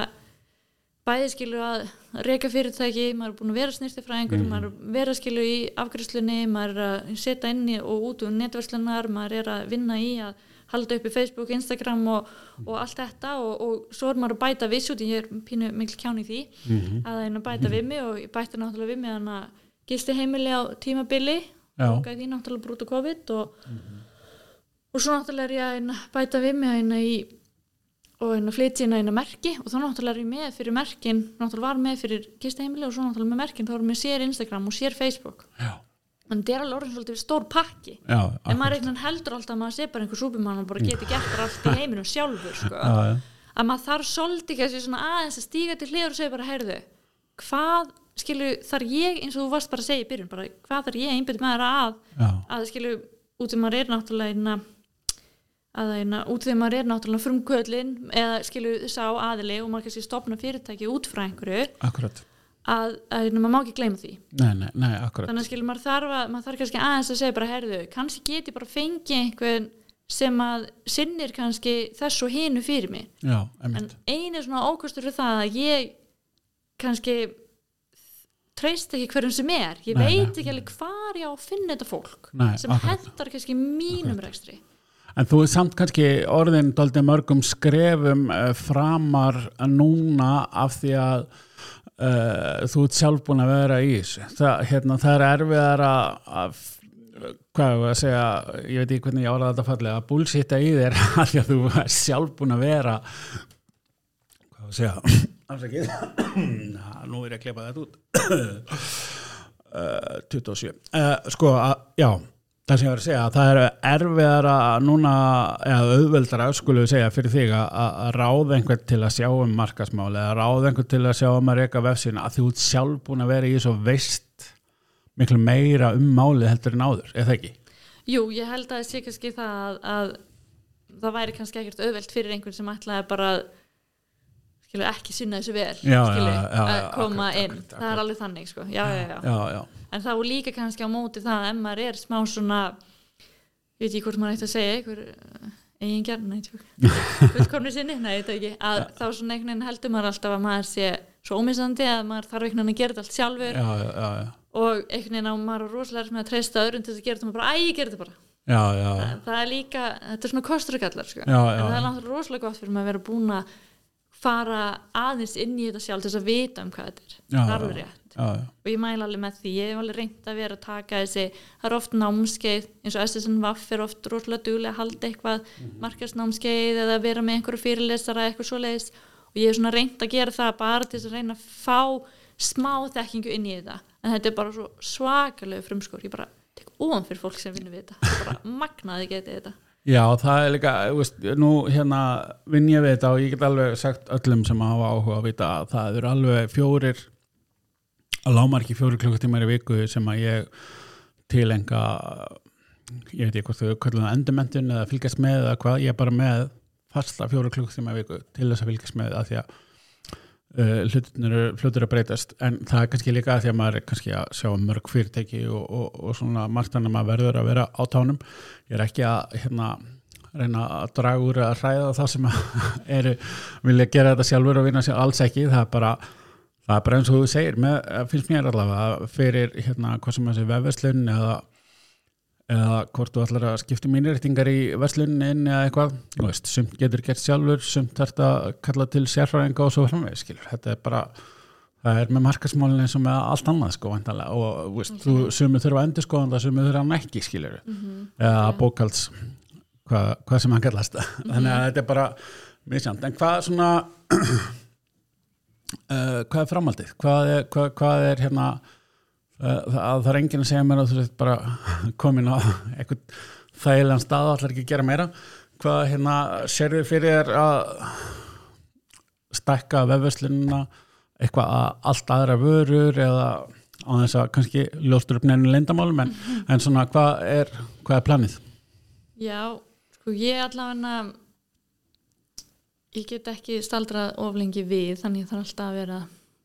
bæði skilu að reyka fyrirtæki maður er búin að vera snirtifræðingur mm. maður er að vera skilu í afgriðslunni maður er að setja inn í og út úr netverslunar maður er að vinna í að halda upp í Facebook, Instagram og, og allt þetta og, og svo er maður að bæta við svo ég er pínu mikil kján í því Mhm. að það er að bæta við mig og ég bæta náttúrulega við mig þannig að gisti heimili á tímabili og því náttúrulega brúta COVID og, og svo náttúrulega er ég að bæta við mig í og flytja inn að merki og þá náttúrulega er ég með fyrir merkin náttúrulega var með fyrir gistaheimili og svo náttúrulega með merkin þá erum við sér Instagram og sér Facebook. Já, þannig þetta er alveg orðin svolítið stór pakki. Já, en maður einhvern heldur alltaf að maður sé bara einhver súpumann og bara geti gert allt í heiminum sjálfur sko. já, já, að maður þarf svolítið aðeins að stíga til hliður og segja bara heyrðu, hvað skilu þar ég, eins og þú varst bara að segja í byrjun bara, hvað þar ég einbyrði með þeirra að? Að skilu, út því maður er náttúrulega einna, að einna, út því maður er náttúrulega frumkvöldin eða skilu sá aðili og maður kannski stopna fyrirtæki út frá einhverju. Akkurat að, að einna, maður má ekki gleyma því. Nei, nei, nei, akkurat. Þannig að skilu maður þarf að maður þarf kannski aðeins að segja bara heyrðu, kannski get ég bara fengið einhvern sem að sinnir kannski þessu og hinu fyrir mig. Já, en einu svona ókostur er það að ég kannski treyst ekki hverjum sem er. Ég veit ekki alveg hvar ég á að finna þetta fólk sem akkurat. hendar kannski mínum rekstri. En þú er samt kannski orðin daldið mörgum skrefum uh, framar núna af því að uh, þú ert sjálf búin að vera í þessu. Það, hérna, það er erfiðar að, að hvað er að segja, ég veit ekki hvernig ég áraða þetta fallega, að bullshitta í þér af því að þú er sjálf búin að vera hvað er að segja afsakið, nú er ég að klepa þetta út. Uh, 27 uh, sko, að, já það sem ég var að segja, að það er erfiðar að núna, eða auðveldar að skulum við segja fyrir þig að, ráða einhvern til að sjá um markasmáli eða ráða einhvern til að sjá um að reyka vefsina að þú ert sjálf búin að vera í og veist miklu meira um málið heldur en áður, eða ekki? Jú, ég held að það sé kannski það að, að það væri kannski ekkert auðvelt fyrir einhvern sem ætlaði bara skilu, ekki sinna þessu vel Já, skilu, já, já, að já, koma akkurat, inn akkurat, það er alveg þannig sko. já, já, já. En þá líka kannski á móti það að maður er smá svona ég veit ekki hvort maður ætti að segja einhver ég veit ekki að þá svona einhvern veginn heldur maður alltaf að maður sé svo ómissandi að maður þarf einhvern veginn að gera þetta allt sjálfur já, já, já, já. og einhvern veginn á maður er rosalega með að treysta öðrum til að gera þetta maður bara, æ, ég gera þetta bara Já, já, já. það, það er líka, þetta er svona kostur og gallar sko. En það er náttúrulega rosalega gott fyrir maður að vera búin að fara aðeins inn í þetta sjálf til þess að vita um hvað þetta er það er alveg já. Rétt já, já. og ég mæla alveg með því, ég hef alveg reynd að vera að taka þessi, það er oft námskeið eins og SSN Vaff er oft rosalega duglega að halda eitthvað markasnámskeið eða vera með einhverju fyrirlesara eitthvað svoleiðis. Og ég hef svona reynd að gera það bara til að reyna að fá smá þekkingu inn í þetta. En þetta er bara svo svakalegu frumskór ég bara tek ofan fyrir fólk sem vinnur við þetta. Bara magnaði getið þetta. Já, það er líka, veist, nú hérna vinn ég við þetta og ég get alveg sagt öllum sem hafa áhuga að vita að það eru alveg fjórir lámarki fjórir klukkutímar í viku sem að ég tilenga ég veit ekki hvort þau kallum það endurmentun eða fylgjast með eða hvað, ég er bara með fasta fjórir klukkutímar í viku til þess að fylgjast með að því að uh, hlutinir eru fljótur að breytast. En það er kannski líka að því að maður er kannski að sjá mörg fyrirtæki og, og, og svona margt en að maður verður að vera á tánum. Ég er ekki að hérna reyna að draga úr að hræða það sem eru, vilja gera þetta sjálfur og vinna sér alls ekki, það er bara það er bara eins og þú segir, með, finnst mér allavega að fyrir hérna hvað sem þessi vefverslun eða eða hvort þú ætlar að skipta mínirreitingar í verslunin eða eitthvað, þú veist, sumt getur gert sjálfur, sumt þarf að kalla til sérfræðinga og svo framveg, skilur, þetta er bara það er með markasmálinn eins og með allt annað sko, vantanlega, og veist, þú sumið þurfa endur sko, en það sumið þurfa hann ekki, skilur eða bókalds hvað, hvað sem hann kallast. Þannig að þetta er bara misjant, en hvað svona uh, hvað er framhaldið? Hvað er, hvað, hvað er hérna uh, það, er enginn að segja mér að þú veist bara komin á eitthvað þægilegan stað og allar ekki að gera meira. Hvað hérna sérðu fyrir þér að stækka vefverslunina eitthvað að allt aðra vörur eða á þess að kannski ljóstur upp nefnir leyndamálum en, en svona hvað er, hvað er planið? Já, sko ég allavega ég get ekki staldrað oflengi við þannig þarf alltaf að vera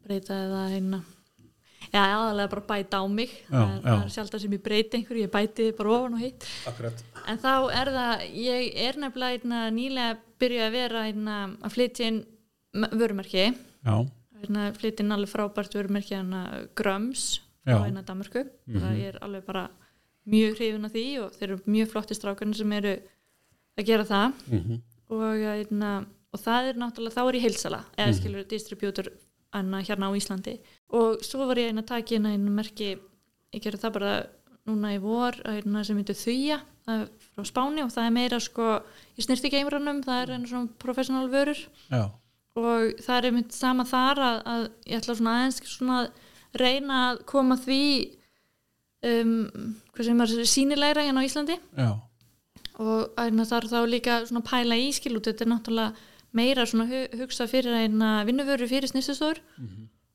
breyta eða hérna Já, aðalega bara bæta á mig. Já, það, já. það er sjálf það sem ég breyti einhverju, ég bæti bara ofan og hitt. Akkurat. En þá er það, ég er nefnilega einna, nýlega byrjuð að vera einna, að flytja inn vörumerki. Einna, flytja inn alveg frábært vörumerki einna, Gröms á einna Danmörku. Það er alveg bara mjög hrifin af því og þeir eru mjög flotti strákarnir sem eru að gera það. Mm og, einna, og það er náttúrulega, þá er ég heilsala eða skilur distribútor anna, hérna á Íslandi. Og svo var ég einn að taka inn einn merki, ég gerði það bara núna í vor, einna sem heitir Þuja frá Spáni og það er meira sko, í snirti geimrannum það er einn svona professional vörur. Já, og það er einmitt sama þar að, að ég ætla svona aðeins svona að reyna að koma því um, hvað sem er sínilegra hérna á Íslandi. Já, og að þar þá líka svona pæla í skil út, þetta er náttúrulega meira svona hu hugsa fyrir eina vinnuvöru fyrir snýstustór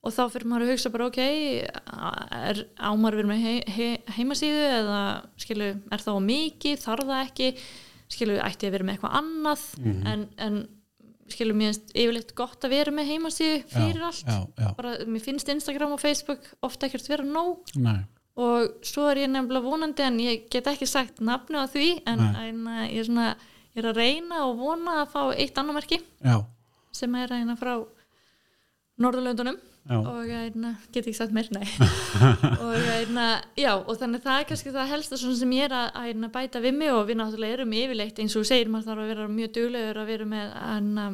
og þá fyrir maður að hugsa bara ok er ámar verið með he he heimasíðu eða skilu er það á mikið, þarf það ekki? Skilu ætti að vera með eitthvað annað? En, en skilu mér finnst yfirleitt gott að vera með heimasíðu fyrir já, allt. já, já. bara mér finnst Instagram og Facebook ofta ekkert vera nóg. Nei, og svo er ég nefnilega vonandi en ég get ekki sagt nafnu á því en, en ég, er svona, ég er að reyna og vona að fá eitt annar merki já, sem er að frá Norðurlöndunum. Já, og einna, get ekki sagt meir nei. Og, einna, já, og þannig það er kannski það svona sem ég er að, að bæta við mig og við náttúrulega erum yfirleitt eins og segir maður þarf að vera mjög duglegur að vera með einna,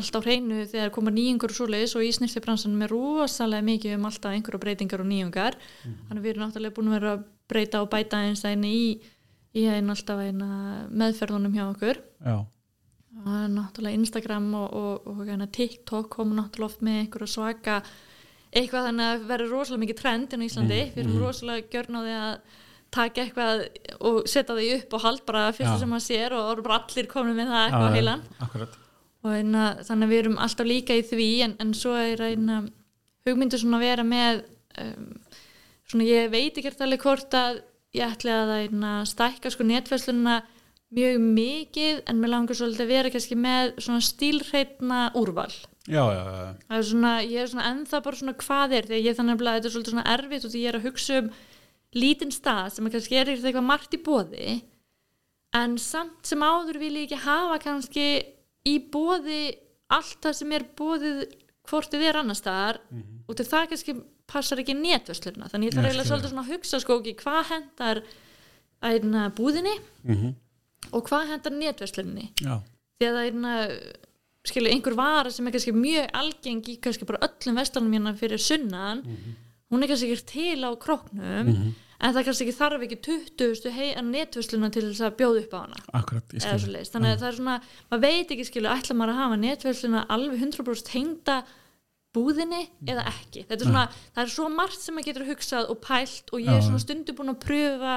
allt á hreinu þegar koma nýjungur og svoleiðis og í snirtibransanum er rosalega mikið um alltaf einhverja breytingar og nýjungar. Þannig við erum náttúrulega búin að vera að breyta og bæta eins að í, í einn alltaf eina meðferðunum hjá okkur. Já, og náttúrulega Instagram og, og, og hérna TikTok kom náttúrulega oft með einhverju svaka eitthvað þannig að verður rosalega mikið trend inn á Íslandi, við erum rosalega gjörn á því að taka eitthvað og setja því upp og hald bara fyrsta Já. sem maður sér og, og bara allir komin með það eitthvað já, heilan. akkurat. Og einna, þannig að við erum alltaf líka í því en, en svo er einna hugmyndu svona að vera með um, svona ég veit ekki alveg hvort að ég ætli að einna, stækka sko netverslunina mjög mikið en mér langar svolítið að vera kannski með svona stílhreitna úrval. Já, já, já, það er svona, ég er svona ennþá bara svona hvað er þegar ég þannig að þetta er svolítið svona erfitt og því ég er að hugsa um lítinn stað sem að kannski er eitthvað margt í bóði en samt sem áður vil ég ekki hafa kannski í bóði allt það sem er bóðið hvort þið er annar staðar. Og til það kannski passar ekki netverslurna þannig ég þarf eiginlega svolítið svona að hugsa sko ekki hvað hendar æna, búðinni mhm, og hvað hendar netverslunni? Já, því að það einna skilu einhver vara sem er kannski mjög algeng í kannski bara öllum vestalum hérna fyrir sunnan hún er kannski ekki til á króknum en það kannski ekki þarf ekki 20 hei, netversluna til þess að bjóða upp á hana. Akkurat, þannig að það er svona maður veit ekki skilu, ætla maður að hafa netversluna alveg 100% tengda búðinni eða ekki. Er svona, það er svo margt sem maður getur hugsað og pælt og ég er svona stundu búin að pröfa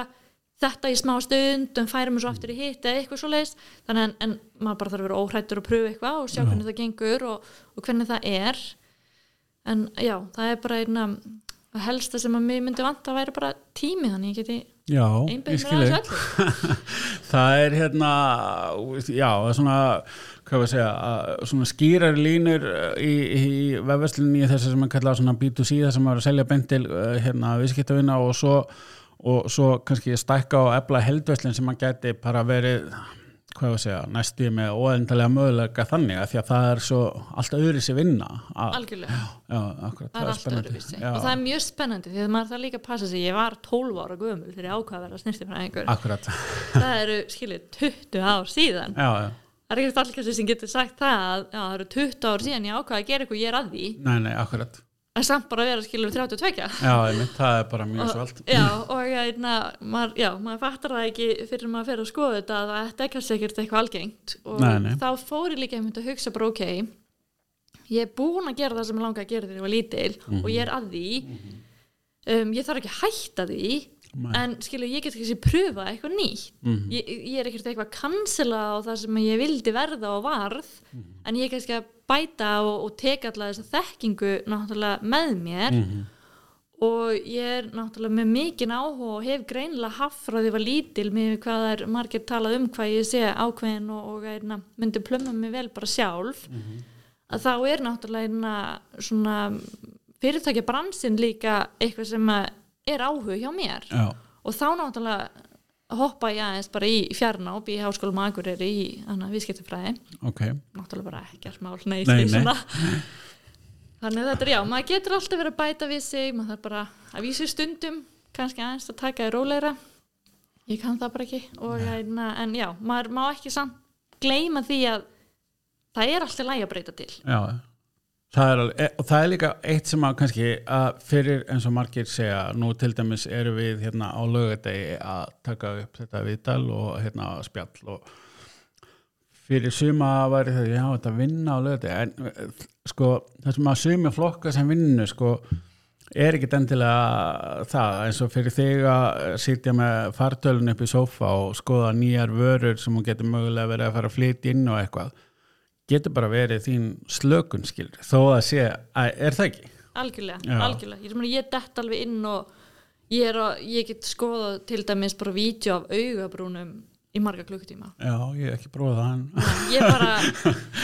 þetta í smá stund en færa mig svo aftur í hitt eða eitthvað svo leiðist þannig en, en maður bara þarf að vera óhrættur að pröfa eitthvað og sjá Já. hvernig það gengur og, og hvernig það er. En já, það er bara einna það helsta sem að mig myndi vanta að væri bara tími þannig ég geti Já, ég einbæðið skil mér þig. aðeins öllu. Það er hérna, já, það er svona, hvað var að segja, að svona skýrar línur í, í vefverslunni í þessu sem að kalla svona B2C, það sem er að selja beint til eh, hérna viðskiptavina og svo, og svo kannski stækka og ebla heldverslun sem að geti bara verið, hvað ég að segja, næstu með óendalega mögulega þannig að því að það er svo alltaf öðru sér vinna að, algjörlega, já, akkurat, það er alltaf öðruvísi. Já, og það er mjög spennandi því að maður það líka að passa sig. Ég var 12 ára gömul þegar ég ákvað að vera snirtifræðingur akkurat, það eru skilju 20 ár síðan. Já, já, það er ekkert allir sem getur sagt það að já, það eru 20 ár síðan ég ákvað að gera eitthvað ég er að því. Nei, nei, akkurat. En samt bara að vera skilju 32 já, einmitt, það er bara mjög svo allt já, og ég, na, maður, já, maður fattar það ekki fyrir maður fyrir að skoða þetta að þetta er kannski ekkert eitthvað algengt. Og Nei, nei. þá fór ég líka einmitt að hugsa bara ok ég er búin að gera það sem ég langa að gera þegar ég var lítil Mhm. og ég er að því. Um, ég þarf ekki að hætta því Nei. en skilju ég get ekki pröfa eitthvað nýtt Mhm. ég, ég er ekkert eitthvað að cancela á það sem ég vildi verða og varð en ég er kannski að bæta og, og teka alltaf þessa þekkingu náttúrulega með mér Mhm. og ég er náttúrulega með mikinn áhuga og hef greinilega haft frá því ég var lítil með hvað það er margir talað um hvað ég sé ákveðin og, og einna, myndi plömma mig vel bara sjálf að þá er náttúrulega einna, svona fyrirtækja bransin líka eitthvað sem að er áhuga hjá mér. Já, og þá náttúrulega hoppa ég aðeins bara í fjarnáp í háskólum Akureyri í annað viðskiptafræði. Ok. Náttúrulega bara ekkert mál nei, Nei, nei, nei. Svona. þannig að þetta er já maður getur alltaf verið að bæta við sig maður þarf bara að vísi stundum kannski aðeins að taka þér róleira ég kann það bara ekki. Og, en, en já, maður má ekki samt gleyma því að það er alltaf lægi að breyta til. Já, það er, alveg, e- það er líka eitt sem að kannski að fyrir eins og margir segja, nú til dæmis eru við hérna á lögadegi að taka upp þetta viðtal og hérna spjall og fyrir suma væri það, já þetta vinna á lögadegi en eh, sko það sem að sumi flokka sem vinnu sko er ekkit endilega það eins og fyrir þig að sitja með fartölun upp í sófa og skoða nýjar vörur sem hún getur mögulega verið að fara að flytja inn og eitthvað getur bara verið þín slökun skilur þó að sé, að, er það ekki? algjörlega, Já. algjörlega ég, ég dett alveg inn og ég, að, ég get skoða til dæmis bara vídeo af augabrúnum í marga klukkutíma Já, ég hef ekki prófað það en ég bara,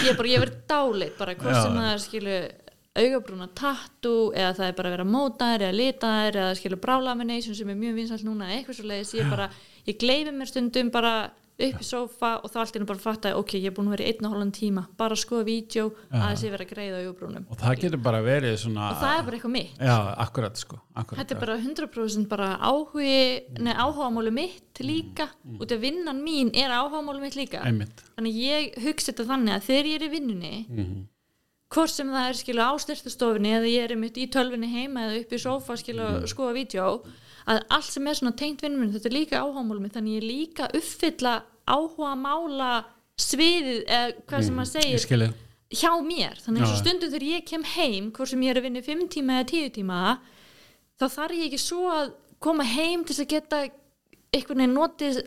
ég bara, ég verið dáleit bara Já. sem það er skilu augabrúna tattoo eða það er bara að vera mótaðir eða litaðir eða skilu brálamination sem er mjög vinsalt núna eitthvað svo leiðis, ég bara, ég gleyfi mér stundum bara upp í sófa og þá allt er bara að fatta ok, ég er búin að vera í einn og hálfan tíma bara að skoða vídeo að þessi vera að greiða augabrúnum og það getur bara verið svona og það er bara eitthvað mitt. Já, akkurat sko akkurat, Þetta er bara 100% bara áhugi, nei, áhugamáli mitt líka út af vinnan mín er áhugamáli mitt líka. Einmitt. Þannig ég hugsa þetta þannig að þegar ég er í vinnunni mm hvort sem það er skilu á styrtastofinni eða ég er mitt í tölvinni heima eða upp í sófa skilu að skoða vídeo að allt sem er svona tengt vinnum þetta er líka áhugamálum þannig ég er líka uppfylla áhuga mála sviðið eða hvað sem maður Ég segir hjá mér. Þannig eins og stundum þegar ég kem heim hvort sem ég er að vinna í 5 tíma eða 10 tíma þá þarf ég ekki svo að koma heim til að geta einhvern veginn notið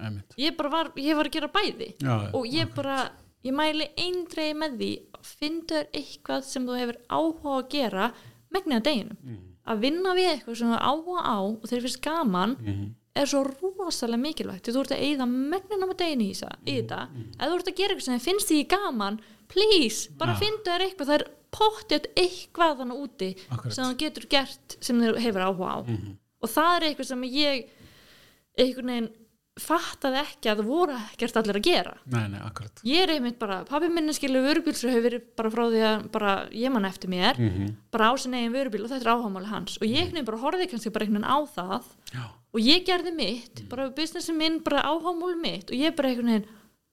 einmitt. Ég bara var, ég var að gera bæði. Já, og ég bara, ég mæli eindreið með því finndu þér eitthvað sem þú hefur áhuga að gera megnið að deginum. Mhm. Að vinna við eitthvað sem hefur áhuga á og þeir finnst gaman Mhm. er svo rosalega mikilvægt þú ert að eyða megnina með deginu í, þessa- í þetta ef þú ert að gera eitthvað sem þér finnst því gaman please, bara Já. finndu þér eitthvað það er pottið eitthvað þannig úti Akkurat. sem þú getur gert sem þér hefur áhuga á Mhm. og það er eitthvað sem ég einhvern veginn fattaði ekki að það voru ekkert allir að gera. Nei, nei, ég er einmitt bara, pabbi minn er skilu vörubíl sem hefur verið bara frá því að bara ég mann eftir mér, mm bara á sinni eigin vörubíl og þetta er áhámáli hans. Og ég nefnir bara horfði kannski bara einhvern veginn á það Já, og ég gerði mitt, bara businessin minn bara áhámáli mitt og ég bara einhvern veginn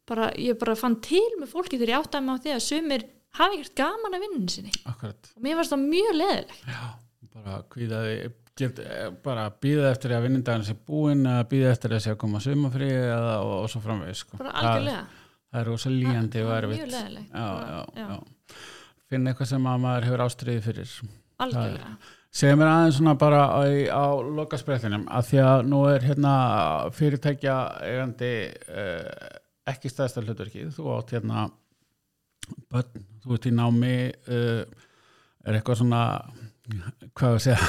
bara, ég bara fann til með fólki þegar ég áttaði mig á því að sumir hafi ekkert gaman að vinnunni sinni. Akkurat. Og mér varst það mjög leðilegt Já, bara kvíðaði get, bara býða eftir að vinnindaginn sé búinn eða býða eftir að sé að koma sumafrí eða og, og svo framvegis sko. bara Það- algjörlega, Það er rosa líjandi og Það er erfitt mjög leiðilegt. já, Bara- já, já. já. Finna eitthvað sem að maður hefur ástriði fyrir algjörlega Segðu mér aðeins svona bara á, á lokasprettinum að því að nú er hérna fyrirtækja eigandi eh, ekki stæðsta hlutverkið þú átt hérna börn, þú ert í námi eh, er eitthvað svona hvað að segja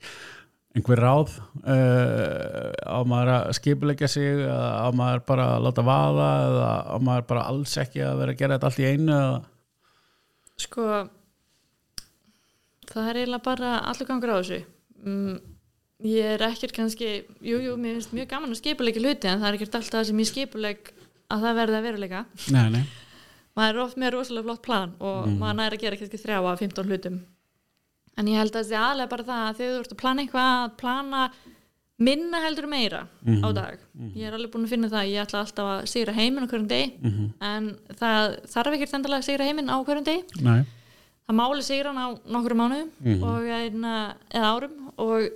einhver ráð uh, á maður að skipulegja sig á maður bara að láta vaða eða á maður bara alls ekki að vera að gera þetta allt í einu eða? Sko það er eiginlega bara allur gangur á þessu. Mm, ég er ekkert kannski jú, jú, mér finnst mjög gaman að skipuleika hluti en það er ekkert alltaf það sem ég skipuleg að það verði að veruleika. Nei, nei, maður er oft með rosalega flott plan og maður næri að gera kannski þrjá af 15 hlutum en ég held að það sé aðlega bara það að þegar þú ert að plana eitthvað að plana minna heldur meira á dag. Ég er alveg búin að finna það að ég ætla alltaf að sigra heiminn á hverjum degi en það þarf ekkert endalega að sigra heiminn á hverjum nei. það máli sigra hann á nokkru og einna, eða árum og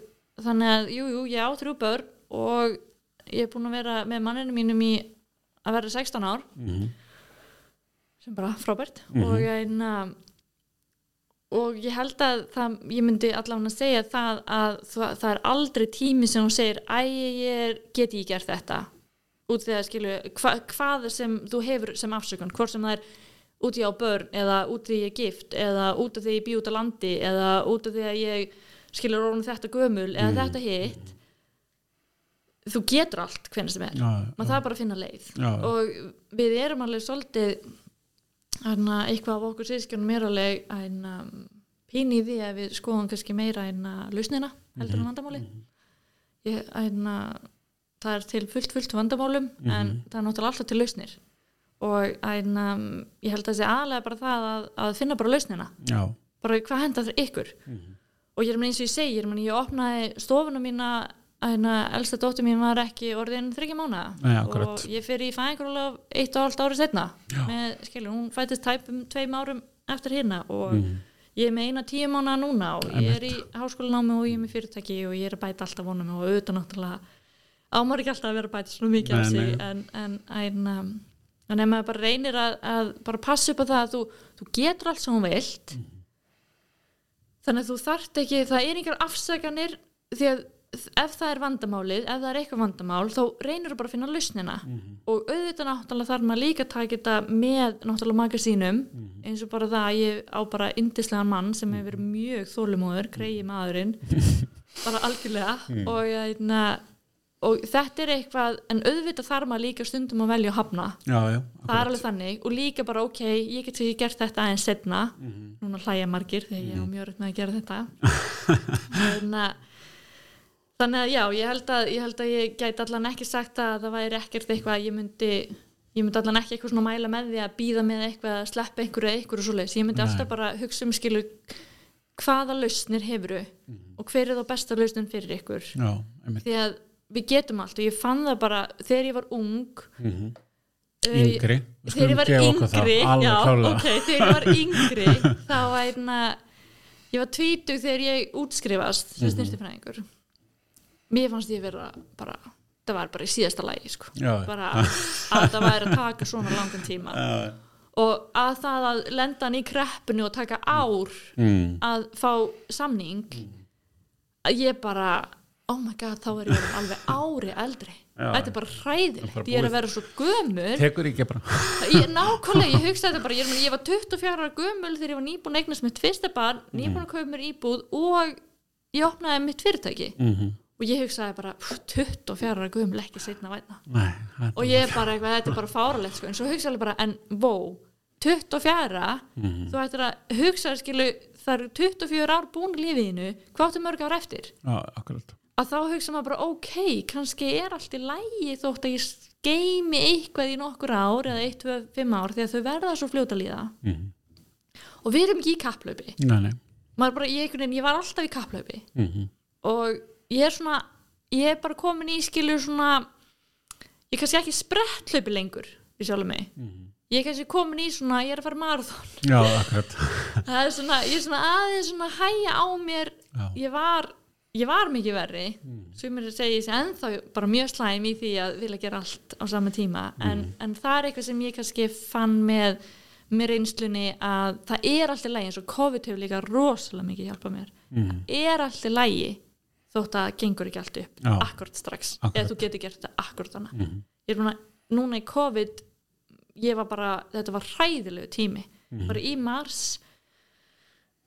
þannig að jú, jú, ég á þrjú börn og ég er búin að vera með manninu mínum í að vera 16 ár. Sem bara frábært. Og einna og ég held að það, ég myndi allavega að segja það að það, það er aldrei tími sem hún segir æ, ég get ég gert þetta? Út því að skilu hva, hvað sem þú hefur sem afsökun hvort sem það er út í á börn eða út því ég er gift eða út af því ég bý út á landi eða út af því að ég skilur orðin þetta gömul eða þetta hitt þú getur allt hvernig sem er. Já, maður það er bara að finna leið. Já. og við erum alveg svolítið hana, eitthvað af okkur síðskjörnum er alveg en um, pín í því að við skoðum kannski meira en að lausnina heldur en vandamáli ég, en, það er til fullt fullt vandamálum en það er náttúrulega alltaf til lausnir. Og en, um, ég held að þessi aðlega bara það að, að finna bara lausnina. Já, bara hvað henda það ykkur og ég er með eins og ég segi, ég, er með, ég opnaði stofuna mína elsta dóttur mín var ekki orðin þryggja mánu og ég fyrir í fæðingaróla eitt og allt árið setna með, skilur, hún fættist tæpum tveim árum eftir hérna og Mhm. ég er með eina tíu mánu núna og ég er í háskólanámi og ég er með fyrirtæki og ég er að bæta alltaf vonum og auðvitað náttúrulega ámar ekki alltaf að vera bæta svona mikið Nei, sig en, en, en, um, en ef maður bara reynir að, að bara passa upp á það að þú, þú getur allt sem hún vilt. Þannig að þú þarft ekki það er einhver afsakanir því að ef það er vandamálið, ef það er eitthvað vandamál þá reynir þú bara að finna lausnina. Og auðvitað náttúrulega þarf maður líka að taka þetta með náttúrulega maka sínum eins og bara það að ég á bara indislegan mann sem hefur verið mjög þólumóður greiði maðurinn. Bara algjörlega. Og, ég, og þetta er eitthvað en auðvitað þarf maður líka stundum að velja að hafna. Já, já það er alveg þannig. Og líka bara ok, ég get ekki gert þetta aðeins setna núna hlæja margir þegar ég á mjög rögt með að gera þetta en að þannig að já, ég held að ég, held að ég gæti allan ekki sagt að það væri ekkert eitthvað að ég myndi ég myndi allan ekki eitthvað svona mæla með því að býða með eitthvað að sleppa einhverju eða einhverju svoleiðis. Ég myndi Nei. alltaf bara hugsa um skilu hvaða lausnir hefuru og hver er þá besta lausnin fyrir ykkur? Já, því að við getum allt og ég fann það bara þegar ég var ung Mhm. uh, yngri, þegar ég var yngri já, klálega ok, þegar ég var yngri þá hérna ég var tvítug þegar ég útskrifast sem Mhm. Mér fannst ég vera bara það var bara í síðasta lagi sko. Bara að það væri að taka svona langan tíma. Já, og að það að lenda hann í kreppinu og taka ár mm, að fá samning að ég bara oh my god, þá er ég alveg ári eldri. Já. þetta er bara hræðilegt. Ég er að vera svo gömur tekur ekki bara ég, nákvæmlega, ég hugsaði þetta bara ég, ég var 24 ára gömul þegar ég var nýbúin að eignast mitt fyrsta barn, nýbúin að kaupa mér íbúð og ég opnaði mitt fyrirtæki. Mm og ég hugsaði bara pff, 24 ára gömul ekki setna væna nei, og ég bara eitthvað, þetta er bara fáralegt sko. en svo hugsaði bara, en vó 24, Mhm. þú ættir að hugsa skilu, það eru 24 ár búin lífiðinu, hvað áttu mörg ár eftir? Já, akkurat. Að þá hugsa maður bara, ok, kannski er allt í lægi þótt að ég geimi eitthvað í nokkur ár eða 1, 2, 5 ár því að þau verða svo fljóta líða. Mm og við erum ekki í kapplaupi nei, nei. Bara, ég, ég var alltaf í kapplaupi mm og ég er svona ég er bara komin í skilur svona ég er kannski ekki sprettlaupi lengur í sjálfum mig. Ég er kannski komin í svona, ég er að fara marathon. Já, akkurat. Það er svona, ég er svona aðeins svona hæja á mér. Já. ég var ég var mikið verri. Sem er að segja þessi ennþá bara mjög slæm í því að vilja gera allt á sama tíma. En, en það er eitthvað sem ég kannski fann með með reynslunni að það er allt í lægi eins og COVID hefur líka rosalega mikið hjálpað mér. Mm. það er allt í lægi þótt að gengur ekki allt upp. Já. akkord strax, Akkúrat. eða þú getur gert þetta akkord hana Mhm. ég er núna, núna í COVID ég var bara, þetta var hræðilegu tími. Bara í mars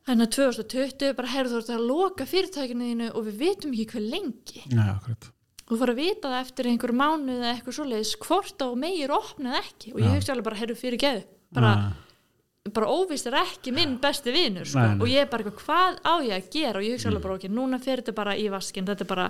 þannig að 2020 bara heyrðu þú ert að loka fyrirtækinu þínu og við vitum ekki hver lengi. Nei, akkurat. Og þú fara að vita það eftir einhver mánuð eða eitthvað svoleiðis hvort á meir opnað ekki. Og ég Já. hugsa alveg bara heyrðu fyrir geðu bara Ah, bara óvist er ekki minn besti vinur sko. Og ég er bara eitthvað, hvað á ég að gera? Og ég hugsa alveg bara, ok, núna fer þetta bara í vaskin þetta er bara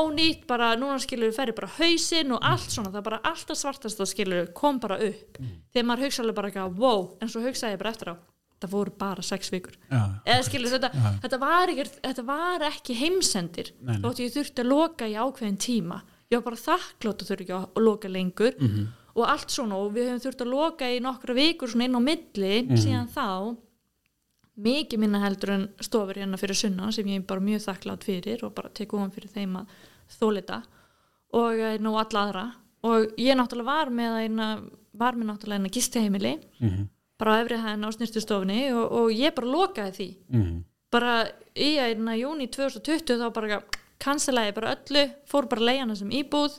ónýtt, bara núna skilur við ferði bara hausinn og allt svona það er bara alltaf svartast og skilur kom bara upp. Þegar maður hugsa alveg bara eitthvað, wow en svo hugsaði ég bara eftir á, það voru bara sex vikur. Já, eða skilur þetta, Já. þetta, var ekki, þetta var ekki heimsendir. Þótt ég þurfti að loka í ákveðin tíma. Ég var bara þakklátt að þurfi ekki að að loka lengur. Mhm. Og allt svona og við höfum þurft að loka í nokkra vikur svona inn á milli Mhm. síðan þá. Mikið minna heldur en stofur hérna fyrir sunna sem ég er bara mjög þakklátt fyrir og bara tek ofan fyrir þeim að þólita. Og eh, nú alla aðra. Og ég náttúrulega var með eina, var með náttúrulega eina gistiheimili Mhm, bara á efri hæðin á snirtustofunni og, og ég bara lokaði því. Mhm, bara í einna júni 2020 þá bara kanselaði bara öllu fór bara leiðana sem íbúð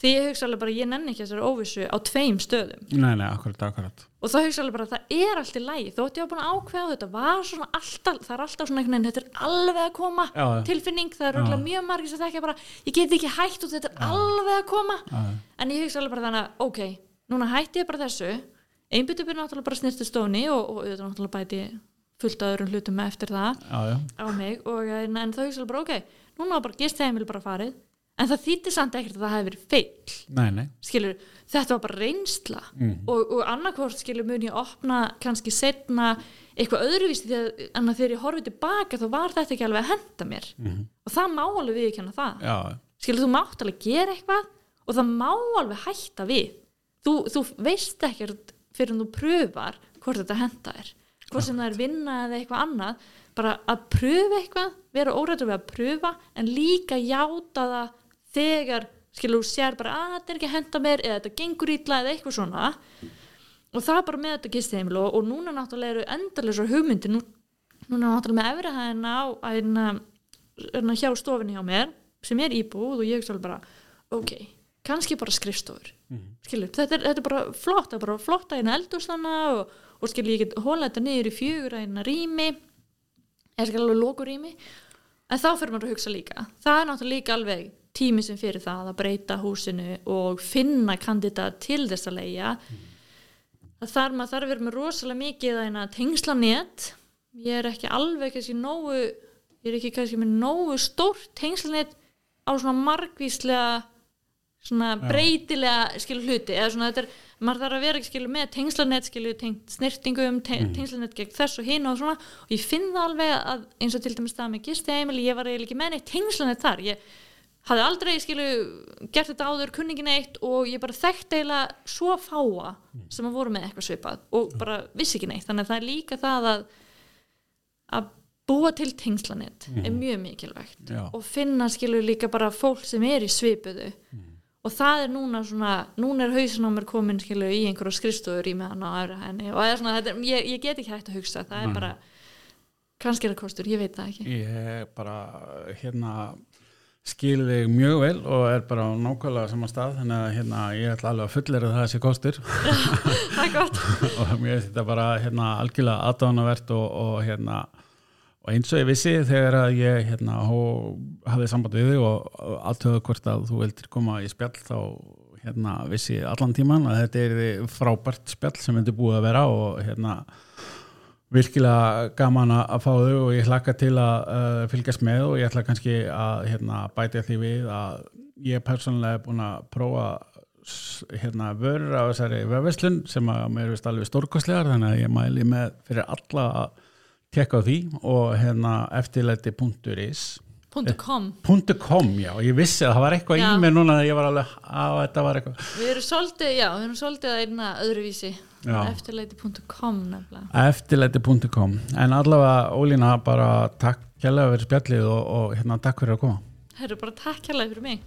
því ég hugsa alveg bara ég nenni ekki þessari óvissu á tveim stöðum. Nei, nei, akkurat, akkurat. Og þá hugsa alveg bara að það er allt í lægi þótt ég var búin að ákveða þetta alltaf, það er alltaf svona einhvern veginn þetta er alveg að koma Já, já. tilfinning, það er Já. mjög margir sem þekka bara ég get ekki hægt og þetta er alveg að koma. Já, en ég hugsa alveg bara þannig að ok, núna hætti ég bara þessu. Einbyttu byrja náttúrulega bara snirtu stóni og, og auðvitað náttúrulega bæti fullt af öðrum hlutum eftir það já, já, á mig. Og en, en þá hugsa alveg bara ok, núna bara gist heimil bara farið en það þýtti samt ekkert að það hefði verið feill. Nei, nei. Skilur, þetta var bara reynsla. Mhm. og, og annarkvort skilur mun ég opna kannski setna eitthvað öðruvísi þegar, en að þegar ég horfið tilbaka þá var þetta ekki alveg að henda mér. Mhm. og það má alveg viðkjanna það. Já, skilur, þú mátt alveg gera eitthvað og það má alveg hætta við. Þú, þú veist ekkert fyrir en þú pröfar hvort þetta henda er hvort sem það er vinna eða eitthvað annað. Bara að pröfa eitthvað vera órættur við að pröfa en líka játa það þegar skilur þú sér bara að þetta er ekki að henda mér eða þetta gengur ítla eða eitthvað svona. Og það er bara með þetta gistiheimil og, og núna náttúrulega eru endalisar hugmyndir. Nú, núna náttúrulega með efrihæðina á að hérna hjá stofinni hjá mér sem er íbúð og ég alveg bara ok, kannski bara skrifstofur. Skilur, þetta er, þetta er bara flott það er bara flott að eina eldurstanna og, og skilur ég get hóla þetta niður í fjögur að eina rými. Eða skilur alveg lókurými en þá fyrir maður að hugsa líka. Það er náttúrulega líka alveg tími sem fyrir það að breyta húsinu og finna kandidat til þess að leia það þarf maður þarf að vera með rosalega mikið að eina tengslanét ég er ekki alveg kannski nógu ég er ekki kannski með nógu stórt tengslanét á svona margvíslega svona Já. breytilega skilu hluti. Eða svona þetta er, maður þarf að vera skilu með tengslanett skilu tengt snirtingum te Mhm. tengslanett gegn þess og hinn og svona. Og ég finn það alveg að eins og til dæmis það með gistiheimili, ég var eiginlega ekki með neitt tengslanett þar, ég hafði aldrei skilu gert þetta áður kunningin eitt og ég bara þekkt eiginlega svo fáa sem að voru með eitthvað svipað og bara vissi ekki neitt, þannig að það er líka það að að búa til tengslanett er mjög mikilvægt Já. og finna skilur líka bara fólk sem er í svipuðu. Og það er núna svona núna er hausin á mér komin skilur í einhverju skrifstofur í meðan á aðra henni. Og það er svona, er- ég, ég get ekki hægt að hugsa. Það er bara, kannski er það kostur, ég veit það ekki. Ég bara hérna skil þig mjög vel og er bara á nákvæmlega sama stað þannig að hérna, ég ætla alveg að fullera það þessi kostur. Það er gott. Og mér finnst þetta bara hérna, algjörlega aðdánavert og, og hérna og eins og ég vissi þegar að ég hérna, hó, hafði samband við þig og alltöðu hvort að þú vildir koma í spjall þá hérna, vissi allan tíman að þetta er frábært spjall sem myndi búið að vera og hérna virkilega gaman að fá þau og ég hlakka til að uh, fylgjast með og ég ætla kannski að hérna, bæta því við að ég persónulega er búin að prófa hérna, vörur á þessari vefveslun sem að mér veist alveg stórkostlegar þannig að ég mæli með fyrir alla að tekka því og hérna eftirlæti.is .com, .com, já, ég vissi að það var eitthvað Já. í mér núna að ég var alveg að þetta var eitthvað. Við erum svolítið já, við erum svolítið að einna öðruvísi. Eftirleiti.com nefnilega. Eftirlæti.com en allavega Ólína bara takk kjærlega fyrir spjallið og, og hérna takk fyrir að koma. Herru, bara takk hérlega fyrir mig